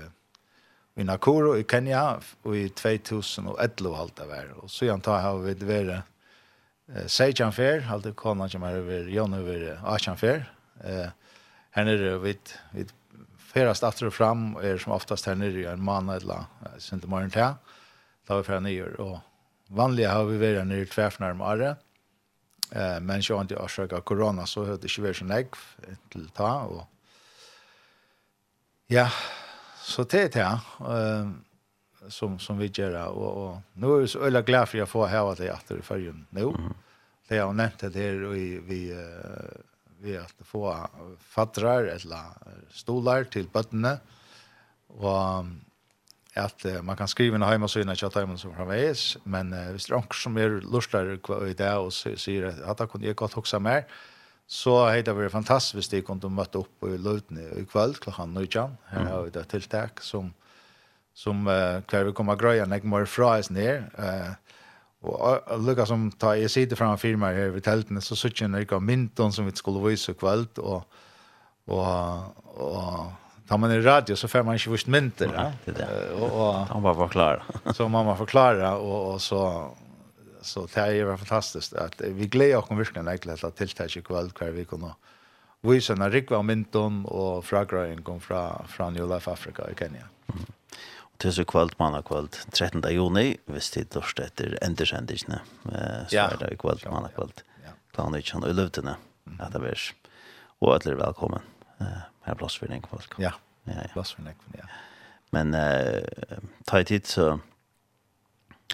i Nakuru i Kenya i 2011 allt det var. Och så jag tar här vi det eh Sejan Fair, alltid konan som är över Jon över Achan Fair. Eh här nere vid vid ferast aftur og fram er som oftast her nere i en måned eller sinte morgen til. Da vi ferast nere, og vanlig har vi vært nere i tverfnær med året. Eh, men så har årsak av korona, så har det ikke vært så negv til ta, og ja, så det er det, eh, som, som vi gjør, og, og nå er vi så øyla glad for å få hava det aftur i fargen nå. Det har jeg nevnt det her, og vi, vi uh, vi at få fattrar eller stolar til bøttene, og at uh, man kan skrive inn heima syna ikke at heimen som framveis, men uh, hvis det er onker som er lustare i det og sier at det kunne jeg godt hoksa mer, så hei det vært fantastisk hvis de kunne møtte opp i løtene i kvöld klokkan nøytjan, her har vi det tiltak som, som uh, klarer vi kommer grøy enn jeg må fra oss ned, uh, Og lukka som ta jeg sitter fram firma her ved teltene, så sutt jeg nøyka mynton som vi skulle vise kveld, og, og, og tar man i radio så får man ikke vist mynter. Ja, det er det. Og, og, han var forklare. så man var forklare, og, og så så det er jo fantastisk at vi gleder oss virkelig en egentlig til tiltak i kveld hver vi kunne vise en rikva mynton og fragrøying kom fra, fra New Life Africa i Kenya. Mm til så kvöld, manna kvöld, 13. juni, hvis tid dørst etter eh så er det kvöld, mandag kvöld, klan utkjønn og i løvdene, at det blir, og alle er velkommen, her er plass for den kvöld. Ja, plass for den, ja. Men uh, ta i tid så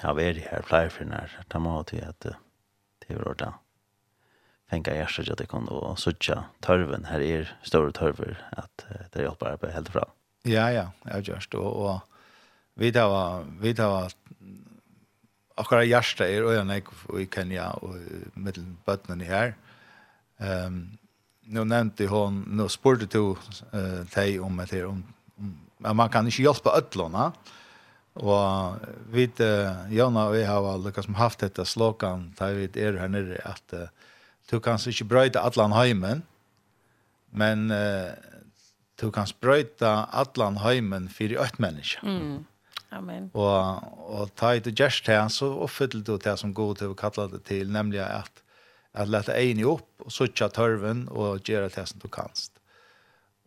har vi her flere for den her, ta må ha til at det er ordet, fänga hjärtat att det kan då söka törven här är stora törver att det hjälper på helt bra. Ja ja, jag just och och vi det var, vi det var, akkurat hjärsta er, og jeg i Kenya, og middelen bøttene her. Um, nu nevnte hon, nu spurte to uh, deg om et her, om, om, man kan ikke hjelpe ødlåna, og vi, uh, Jona og jeg har lykkes som haft dette slåkan da vi er her nere, at uh, du kan ikke brøyde atlan heimen, men uh, du kan brøyde atlan heimen for økt menneske. Mm Amen. Og, og ta i det gjerst her, så oppfyller du det som god til å kalle det til, nemlig at, at lette egen opp og suttje tørven og gjøre det som du kanst.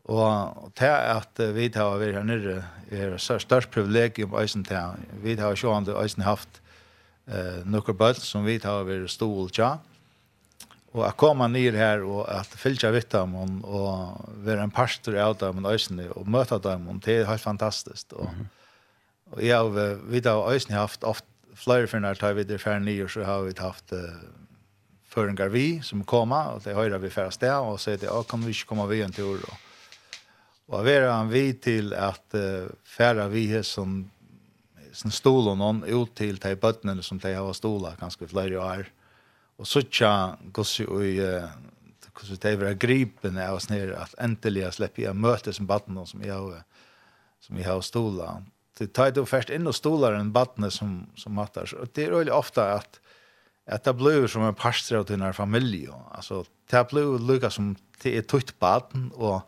Og det at vi har vært her nere, er størst privilegium øysen til. Vi har sjående øysen haft eh, noen bøtt som vi har vært stål til. Og jeg komme ned her og at fylle vidt dem og, og være en pastor av dem og øysen og møte dem, og det er helt fantastisk. Og, mm -hmm Og jeg har, vi har øyne haft ofte flere for når vi det ferdig nye, så har vi haft uh, føringer vi som kommer, og det höra vi ferdig sted, og så er det, kan vi ikke komme vi en tur? Og, og vi han vi til at uh, ferdig vi er som sin stol og noen ut til de bøttene som de har stola ganske flere år. Og så tja gossi og uh, hvordan det var gripen av oss nere at endelig jeg slipper jeg møte som baden som jeg har som jeg har stola det tar du først inn og stolar en badne som som matter. så det är väl ofta att at det blir som en pastor av den familie. Altså, alltså det blir lika som det är tutt baden, och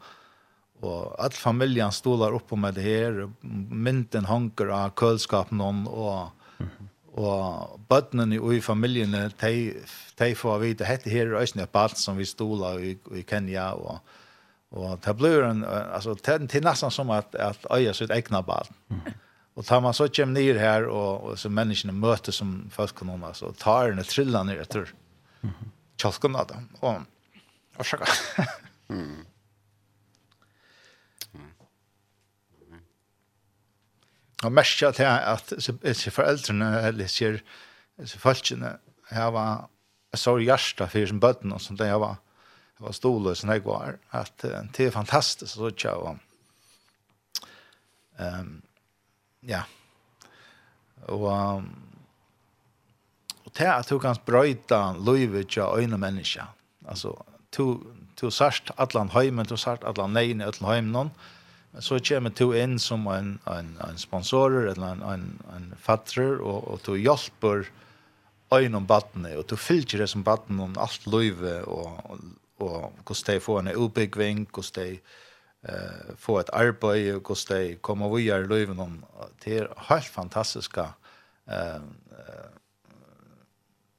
och all familjen stolar upp med det här mynten hanker av kølskapen, någon och og bøttene i familien, de, de får vite, dette her er også et bad som vi stoler i, i Kenya, og, Og det blir en altså, det er nesten som at, at öja sitt egna barn. Mm. Och tar man så kommer ned her, og, og så menneskene møter som folk kan noen, så tar den trillar ned etter Mm. av dem. Og, og så. Mm. Og mest til at disse foreldrene, eller disse folkene, her var så hjärsta for som bøtten, og som det var var storløs når jeg var, at det er fantastisk så tja, og um, ja, og um, og til at du kan brøyta løyvet til øyne mennesker, altså, du, du sørst atlan heimen, du sørst atlan neine atlan heimen, men så kommer du inn som en, en, en sponsorer, eller en, en, en fatter, og, og du hjelper øyne om battene, og du fylker det som battene om alt løyve, og, og og hvordan de får en utbyggving, hvordan de eh, får et arbeid, hvordan de kommer videre i løyven. Det er helt fantastiske eh,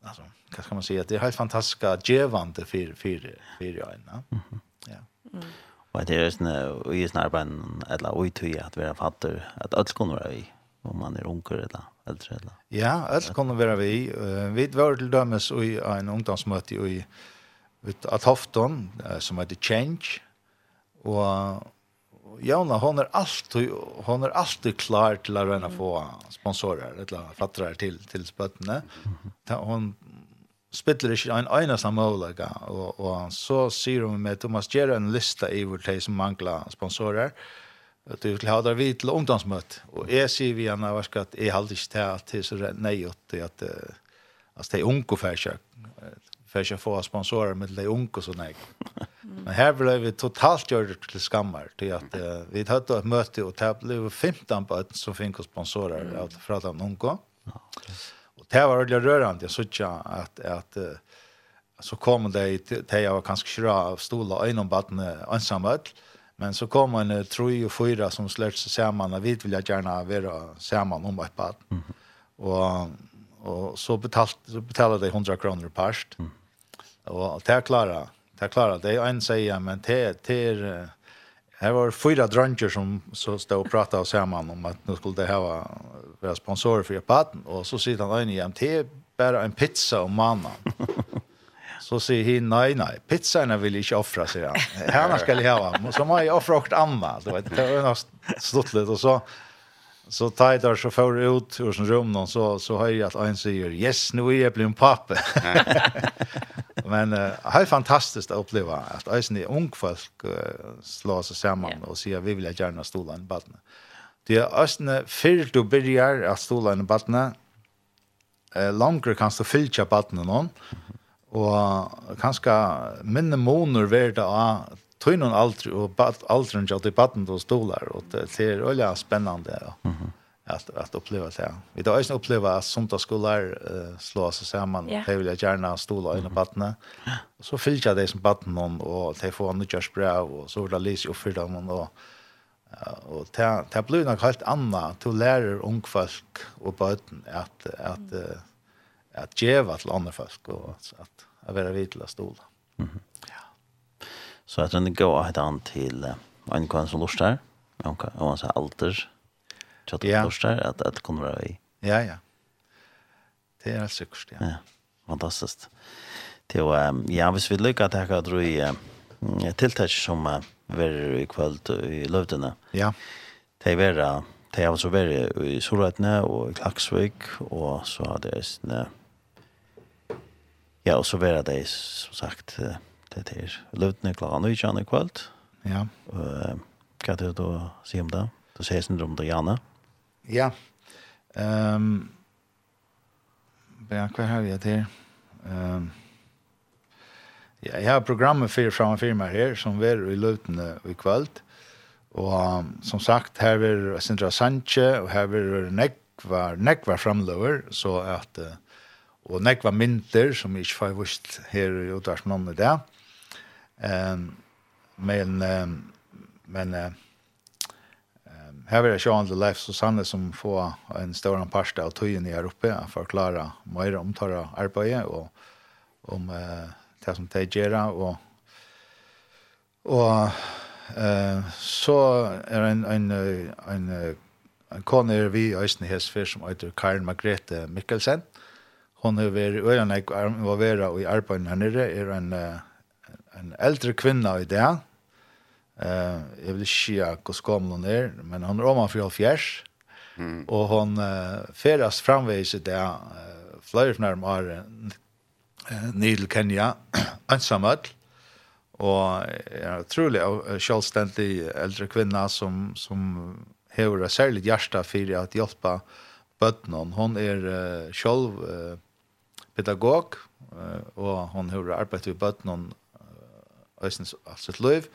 alltså vad ska man säga det är helt fantastiska gevande för för för jag Mm -hmm. Ja. Mm. Og det är sånn, og i sånn en eller oj at att vara fatter att alt kunde vara i om man är onkel eller eldre. eller. Ja, allt kunde vara vi. Vi var till dømes i en ungdomsmöte i ut at hofton som heter Change og Jona hon är alltid hon är alltid klar till att röna få sponsorer eller fattere till till spøttene. Hon spiller ikke en eneste målige, og, og så sier hun med Thomas gjør en lista i hvor de som mangler sponsorer, at du vil ha det vidt til ungdomsmøte. Og jeg sier vi gjerne, jeg skal at jeg halde ikke til at det er så nei at det at altså, de unge færkjøk för att jag sponsorer med de unga så nej. Men här blev vi totalt gjort till skammar till att uh, vi hade ett möte och det blev 15 på ett som fick sponsorer mm. av för att de unga. Ja. Och det var väldigt rörande jag såg att att uh, så kom det till jag var kanske skrå av stola inom vattnet ensamt. men så kom en tre och fyra som slöt sig samman och vi ville gärna vara samman om ett bad. Mm. Och Og så betalt, så betalade de 100 kroner past. Mm. Og det er klara. det er klara. det er en sier, men det, det er, her var fyra drønger som så stod og pratet og man om at nå skulle det hava, være sponsorer for Japan, og så sier han øyne igjen, det er bare en pizza om mannen. Så sier han, nei, nei, pizzaene vil jeg ikke offre, sier han. Herne skal jeg ha, så må jeg offre åkt anna, vet, det var jo stått litt, og så, Så tar jag så får ut ur sin rum någon så så har jag att en säger yes nu är jag blir en pappa. Men uh, det är fantastiskt att uppleva att ens ni ung folk uh, slår sig samman yeah. och säger vi vill gärna stola en barn. Det är ösne för du börjar att stola en barn. Eh längre kan du fylla barnen någon. Och kanske minne månader värda tog noen aldri, og aldri ikke at de baden til stoler, og det er veldig spennende ja. mm -hmm. at, at oppleve det. Vi har også oppleve at sånne skoler uh, slår seg sammen, yeah. de vil gjerne stoler under badene, og så fyller jeg det som baden noen, og de får nyttjørsbrev, og så vil jeg lyse opp for dem, og Ja, og det, det blir nok helt annet til å lære ungfolk og bøten at, at, at, at djeva til andre folk og at, at være vidtla stola. Mm -hmm. Så jeg tror det går att til till en kvann som lust där. og kan om man säger alter. Chat ja. lust där att att kommer vara i. Ja ja. Det er alltså kust ja. Ja. Fantastiskt. Det var ja, hvis vi lykker at jeg jag kan dra i tilltag som er i kveld i løvdene. Ja. Det er är Det er altså vært i Solveitene og i Klaksvik, og så har det ja, og så vært det som sagt, det er løvdene klokka nøy kjane kvöld. Ja. Og hva er det du sier om det? Du sier sin syndrom til Janne. Ja. Um, ja, hva har vi til? Um, ja, jeg har programmet for en firma her, som er i løvdene i kvöld. Og um, som sagt, her er Sindra Sanche, og her er Nekvar, Nekvar framløver, så at... Uh, og nekva mynter som jeg ikke får vist her i utdagsmannen i dag. Ehm men um, men eh här är Sean the Life Susanne som får en stor pasta av tøyen i Europa att förklara mer om tarra arbete och om eh det som de gör och och eh så är en en en en koner vi Øysten Hesfer som heter Karin Margrethe Mikkelsen. Hon har vært øyne involvera i arbeidet her nere, er en eh, en äldre kvinna i det. Eh, jag vill sjá hur gammal hon är, men hon är om för fjärs. Mm. Och hon eh, färdas framvis i det eh, flöjer från de har eh, nidl Kenya ensamhet. Och är otroligt självständig äldre kvinna som, som har ett särskilt hjärta för att hjälpa bötnen. Hon är eh, själv eh, pedagog eh, och hon har arbetat med bötnen øyne alt sitt liv,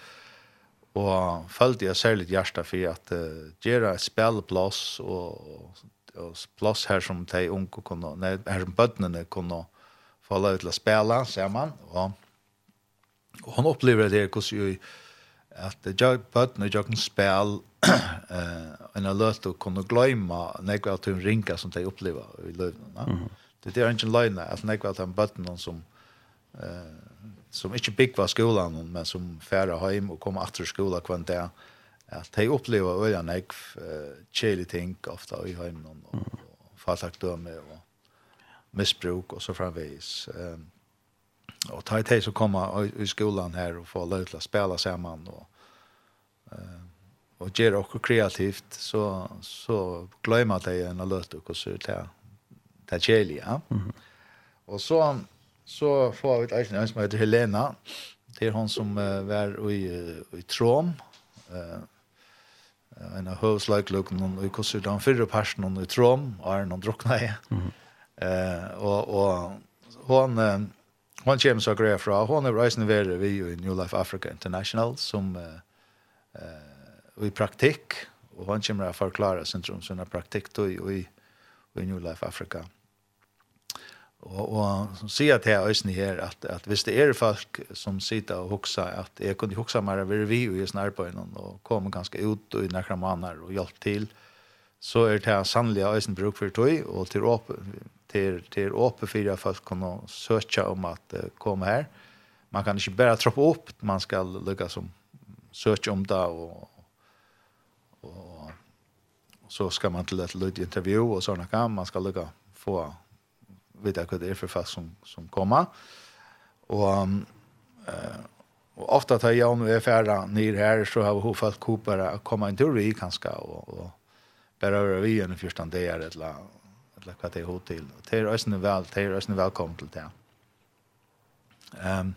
og følte jeg særlig hjärsta for at uh, gjøre et spilleplass og, og plass her som de unge kunne, nei, her som bøttene kunne få lov til å spille sammen, og, og hun opplever det hvordan jo at jeg bøttene gjør en spill spela eh en alert å kunne glemme när jag tog ringa som de opplever i löven. Mm -hmm. Det är inte lögn at när jag tar bøttene som eh som inte byggva skolan men som färra hem och kommer åter skola kvant där at de upplever nekv uh, chili ting ofta i hem och, og och fatakdöme och missbruk och så framvis Um, och ta det så komma i skolan här och få å spela sammen och eh och göra också kreativt så så glömmer det en löt och så det där chili ja. Og Och så så får vi eisen en som heter Helena. Det er hon som uh, var i, i Trom. Uh, en av høvslagløkken i Kossur, den fyrre personen i Trom, og er noen drukna i. Mm. Uh, og, og hon, uh, hon kommer så greia fra, hon er reisende ved vi i New Life Africa International, som uh, uh, i praktikk, og hon kommer å forklare syndrom som er praktikk i, i, i New Life Africa International Och og som sier til här her at att att visst det är folk som sitter och huxar att jag kunde huxa mer av vi i snär på og och ganske ganska ut och några månader och hjelpe till så är det här sannliga ösn bruk för tog och till åpe till till åpe för at folk kunne söka om att komma här. Man kan inte bara troppa upp, man ska lykke som söka om det och och så ska man til et litet intervju och såna kan man ska lykke få vet jag vad det är för fast som, som kommer. Og, eh, och ofta tar jag nu är ferdig ner här så har hun fått kopar att komma in till vi kanske och och bara över vi en första dag eller eller vad det är hod til. Det är ösnen väl, det är ösnen välkommen till det. Um,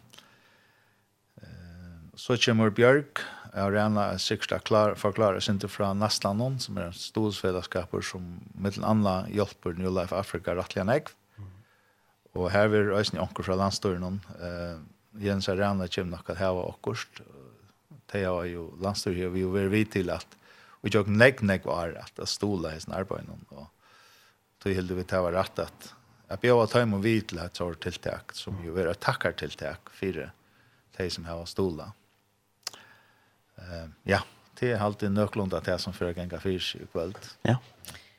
så kommer Björk Jag har gjerne sikkert klar, forklare sin til fra Nastlanon som er en stolsfellesskaper som mittel andra hjelper New Life Africa rettelig enn Og her vil øyne anker fra landstøren. Uh, Jens Arena kommer nok at her var akkurat. Det er jo landstøren vi er jo vidt til at vi ikke nekk nekk var at jeg stola i sin arbeid. Og så hilde vi til å være rett at jeg bjør å ta imot vidt til et sånt tiltak, som jo er et takkartiltak for de som har stola. Uh, ja, det er alltid nøklund at jeg som fører ganger fyrs i kveld. Ja,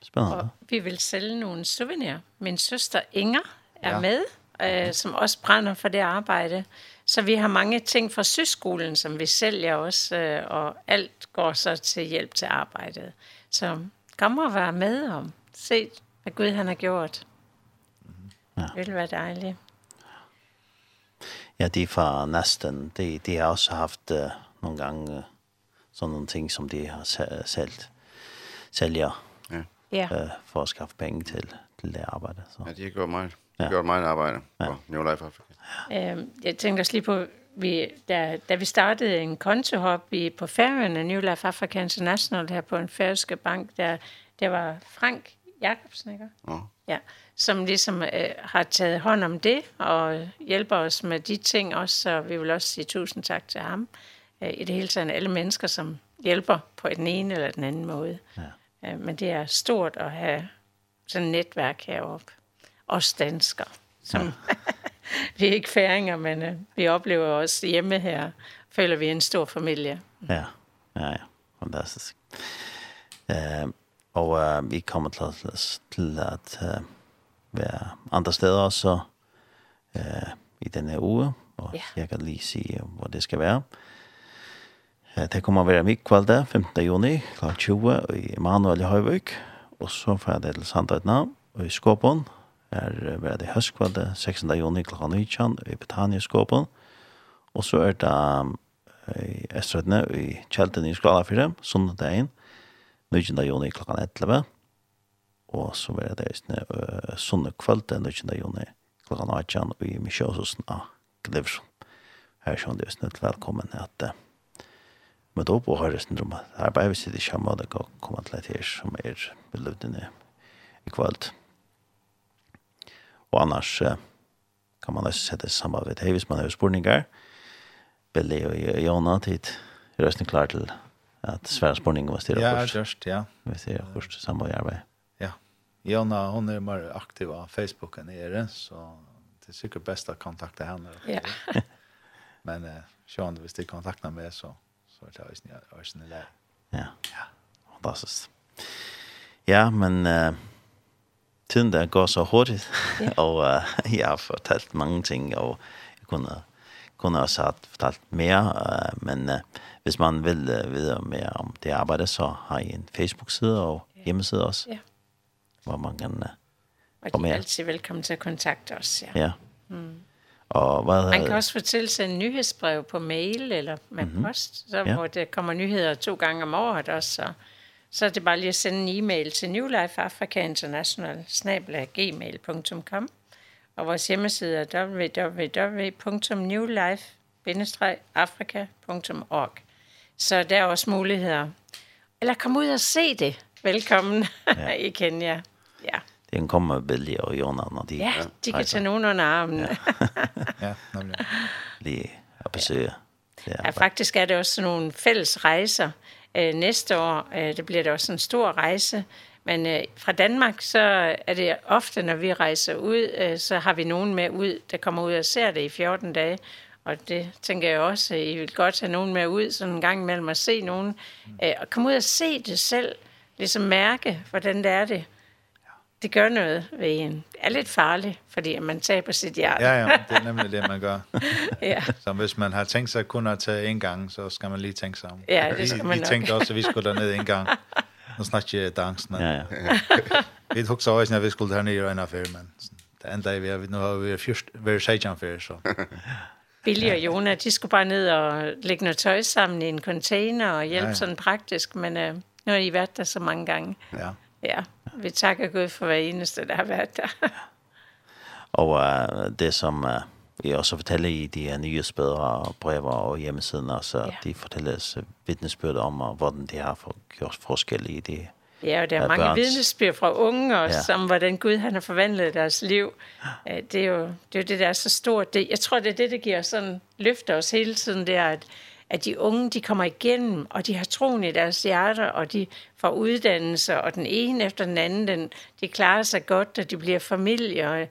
spennende. Og vi vil selge noen souvenir. Min søster Inger er ja. med, øh, som også brænder for det arbejde. Så vi har mange ting fra syskolen, som vi sælger også, øh, og alt går så til hjælp til arbejdet. Så kom og vær med om. Se, hvad Gud han har gjort. Ja. Det ville være dejligt. Ja, de fra næsten, de, de har også haft uh, nogle gange uh, sådan nogle ting, som de har solgt, sælger ja. uh, for at skaffe penge til, til det arbejde. Så. Ja, de har gjort meget ja. gjort meget arbejde ja. New Life Africa. Øhm, jeg tænker også lige på, vi, da, da vi startede en kontohop i, på færøerne, New Life Africa International, her på en færøske bank, der, der var Frank Jacobsen, ikke? Ja. ja som ligesom øh, har taget hånd om det, og hjælper os med de ting også, så vi vil også sige tusind tak til ham. Øh, I det hele taget alle mennesker, som hjælper på den ene eller den anden måde. Ja. Øh, men det er stort at have sådan et netværk heroppe os danskere, som ja. vi er ikke færinger, men øh, vi oplever også hjemme her, føler vi en stor familie. Ja, ja, ja. Fantastisk. Øh, og uh, vi kommer til, att til at uh, være andre steder også øh, i denne her uge, og ja. jeg kan lige sige, hvor det skal være. Eh, det kommer å være mikkvalde 15. juni, klockan 20, i Emanuel i Høyvøk. Og så får jeg det til Sandøytna og i Skåpon, er ved det høstkvalde 16. juni kl. 19 i Betanieskåpen. Og så er det i Estradne i Kjelten i Skala 4, sunnet 19. juni klokka 11. Og så er det uh, sunnet kvalde 19. juni klokka 18 i Misjøshusen av Glivsson. Her er sånn det snitt velkommen at uh, møte opp og høres en drømme. Her er bare vi sitter i kjemme og det kan komme til et her som er beløvdende i kvalitet. Og annars kan man også sette sammen ved det hvis man har spørninger. Billy og Jona tid er røsten klar til at svære spørninger var styrer Ja, just, ja. Vi ser først samme og arbeid. Ja. Jona, hun er mer aktiv av Facebook enn er det, så det er sikkert best å kontakte henne. Ja. Men eh, sjående, hvis de kontakter meg, så, så er det også nye lær. Ja. ja. Fantastisk. Ja, men... Eh, tiden der går så hurtigt. Yeah. og uh, jeg har fortalt mange ting, og jeg kunne, kunne også have fortalt mere. Uh, men uh, hvis man vil uh, vide mere om det arbejde, så har I en Facebook-side og yeah. hjemmeside også, yeah. hvor man kan uh, Og de er altid velkommen til at kontakte os. Ja. ja. Mm. Og hvad, man kan også få tilsendt nyhedsbrev på mail eller med mm -hmm. post, så, ja. hvor det kommer nyheder to gange om året også, og så er det bare lige at sende en e-mail til New Life Africa International, snabla.gmail.com og vores hjemmeside er www.newlife-afrika.org. Så der er også muligheder. Eller kom ud og se det. Velkommen ja. i Kenya. Ja. Det kan komme Billy og Jona, når de... Ja, de kan tage nogen under armen. ja, ja nemlig. Lige at besøge. Ja. ja, faktisk er det også nogle fælles rejser, Øh, næste år øh, det bliver det også en stor rejse, men øh, fra Danmark så er det ofte når vi rejser ud, øh, så har vi nogen med ud, der kommer ud og ser det i 14 dage. Og det tænker jeg også, at I vil godt have nogen med ud sådan en gang imellem at se nogen. Øh, og komme ud og se det selv, ligesom mærke, hvordan det er det det gør noget ved en. Det er lidt farligt, fordi man taber sit hjerte. ja, ja, det er nemlig det, man gør. ja. Så hvis man har tænkt sig kun at tage en gang, så skal man lige tænke sig om. Ja, det skal man vi, nok. tænkte også, at vi skulle derned en gang. Nu snakker jeg dansen. Ja, ja. vi tog så også, at vi skulle derned og en affære, men det enda er vi, at nu har vi først været sejtjan før, så... Billy og Jona, de skulle bare ned og lægge noget tøj sammen i en container og hjælpe ja, ja. sådan praktisk, men øh, nu har I været der så mange gange. Ja. Ja, vi takker Gud for hver eneste, der har været der. og uh, det som uh, vi også forteller i de her nyhedsbøder og brever og hjemmesiden, altså ja. de fortæller vidnesbyrd om, og hvordan de har for, gjort forskel i det Ja, og der er mange børns. vidnesbyrd fra unge også, ja. om hvordan Gud han har forvandlet deres liv. Ja. Det er jo det, er det der er så stort. Det, jeg tror, det er det, der giver sådan, løfter os hele tiden, det er, at at de unge, de kommer igennem, og de har troen i deres hjerter, og de får uddannelse, og den ene efter den anden, den, de klarer sig godt, og de bliver familie. Og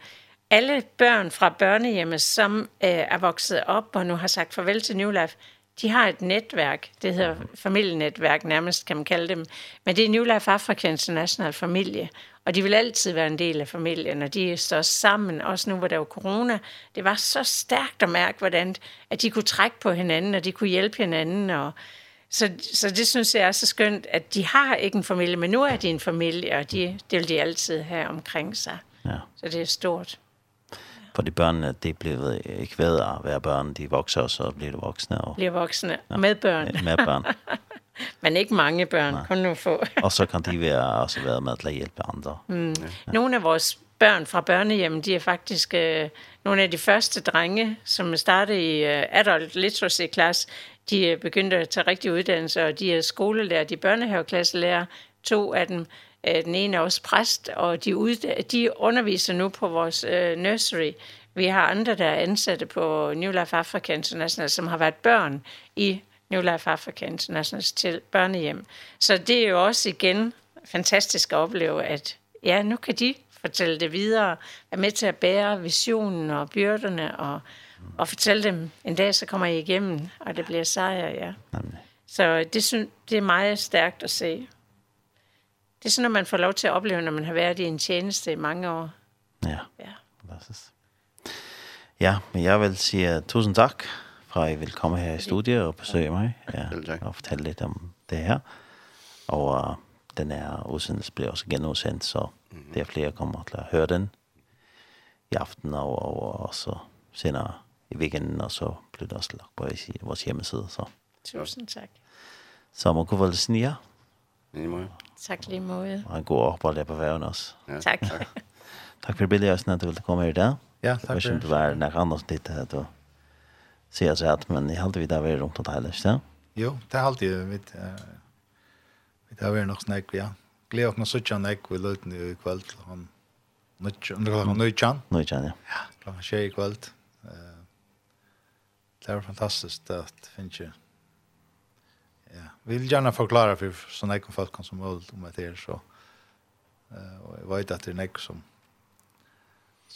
alle børn fra børnehjemmet, som øh, er vokset op og nu har sagt farvel til New Life, de har et netværk, det hedder familienetværk nærmest, kan man kalde dem. Men det er New Life Africa International Familie, Og de vil altid være en del af familien, og de står sammen, også nu hvor der var corona. Det var så stærkt at mærke, hvordan at de kunne trække på hinanden, og de kunne hjælpe hinanden. Og så, så det synes jeg er så skønt, at de har ikke en familie, men nu er de en familie, og de, det vil de altid have omkring sig. Ja. Så det er stort. For de børnene, det er blevet ikke ved at være børn, de vokser, og så bliver de voksne. Og, bliver voksne, ja. med børn. Med børn. Men ikke mange børn, Nej. kun nogle få. og så kan de være, også være med til at hjælpe andre. Mm. Ja. Nogle af vores børn fra børnehjem, de er faktisk øh, nogle af de første drenge, som startede i øh, adult literacy class. De er begyndt at tage rigtig uddannelse, og de er skolelærer, de er børnehaveklasselærer, to af dem. Øh, den ene er også præst, og de, de underviser nu på vores øh, nursery. Vi har andre, der er ansatte på New Life Africa International, som har været børn i New Life Africa Internationals til børnehjem. Så det er jo også igen fantastisk at opleve, at ja, nu kan de fortælle det videre, være med til at bære visionen og byrderne, og, og fortælle dem, en dag så kommer I igennem, og det bliver sejr, ja. Så det, synes, det er meget stærkt at se. Det er sådan, når man får lov til at opleve, når man har været i en tjeneste i mange år. Ja, ja. præcis. Ja, men jeg vil sige tusind tak fra I vil komme her i studiet og besøge mig ja, og fortælle lidt om det her. Og uh, den her udsendelse bliver også genudsendt, så mm -hmm. der er flere kommer til at høre den i aften og, og, og, og så senere i weekenden, og så bliver det også lagt på i vores hjemmeside. Så. Tusind tak. Så må kunne vel snige. Lige måde. Tak lige måde. Og en god ophold der på væven også. Ja, tak. tak. for det, Billy, at du ville komme her i dag. Ja, takk. Jeg synes du var nærkere andre som ditt, at du säga så att men jag hade vi där var runt att hela, så. Jo, det har alltid vet vi där var nog snack ja. Glädje att man så tjänar jag vill ut nu ikväll till han. Nu nu nu tjän. Nu tjän ja. Ja, klockan 6 ikväll. Eh Det var fantastiskt att finns ju. Ja, vi vill gärna förklara för såna här folk som möjligt om det är så. Eh och jag vet att det är något som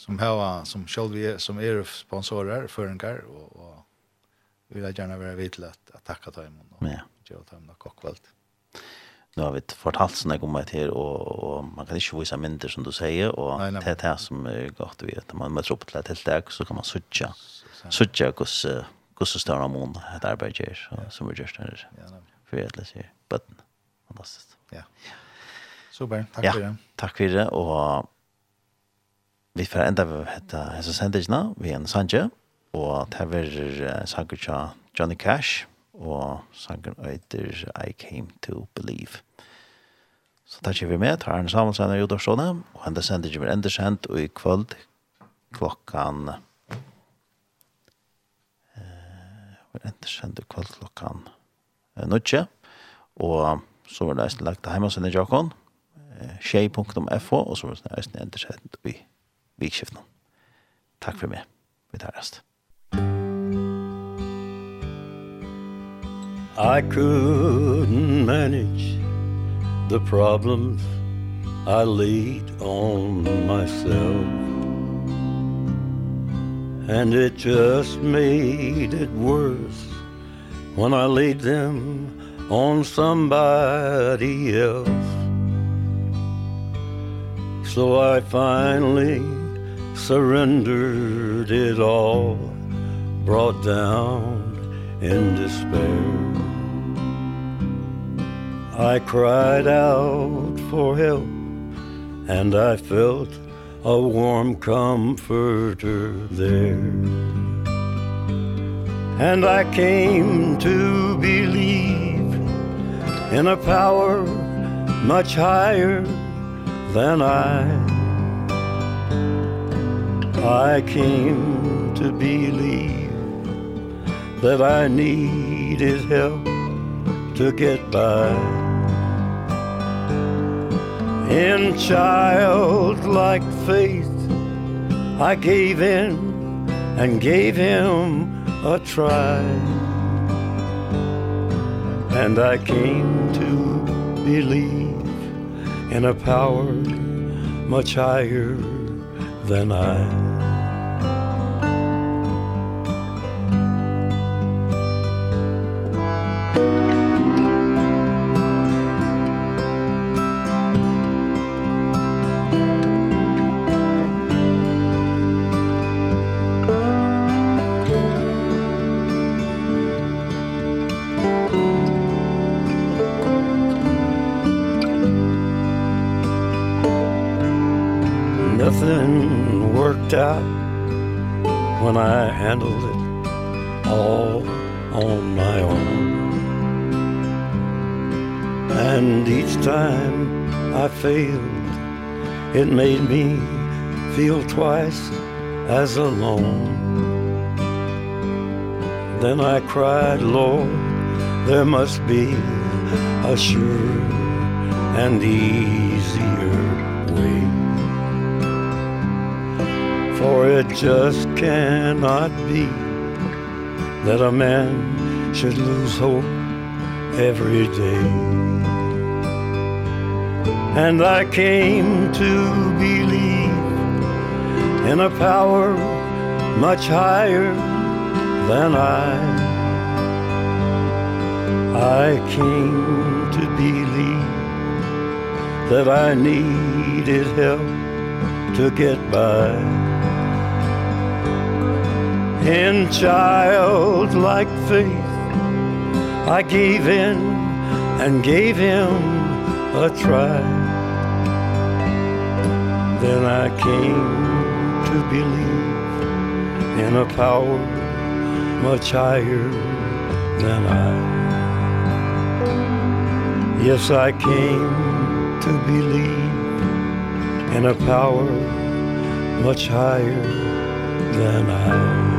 som har som själv är som är sponsorer förenkar och och vi vill gärna vara vid till att, att tacka dem och ja. ge dem något kockvalt. Nu har vi fortalt sånne om det her, og, og man kan ikke vise mindre, som du sier, og det er det som er godt å vite. Man møter opp til et tiltak, så kan man suttje, suttje hvordan større mån et arbeid gjør, som vi gjør større. For jeg vil si, bøtten. Fantastisk. Ja. Super, takk ja, for det. Takk for det, og vi får enda vi hette hese sendingsna vi en sanje. Og det var sanger tja Johnny Cash og sanger eiter I Came to Believe. Så tar vi med, tar Arne Samuelsen og Jodor Sjone, og enda sender vi enda sendt, og i kvöld klokkan eh, var enda sendt i kvöld klokkan eh, nødje, og så var det eisen lagt hjemme heimasen i Jakon, eh, tjej.fo, og så var det eisen enda sendt i vikskiftene. Takk for meg. Vi tar rest. I couldn't manage the problems I laid on myself And it just made it worse When I laid them on somebody else So I finally surrendered it all brought down in despair. I cried out for help and I felt a warm comforter there. And I came to believe in a power much higher than I I came to believe that I needed help to get by. In childlike faith I gave in and gave him a try. And I came to believe in a power much higher than I. It made me feel twice as alone. Then I cried, Lord, there must be a sure and easier way. For it just cannot be that a man should lose hope every day. And I came to believe in a power much higher than I. I came to believe that I needed help to get by. In childlike faith, I gave in and gave him a try. Then I came to believe in a power much higher than I. Yes, I came to believe in a power much higher than I.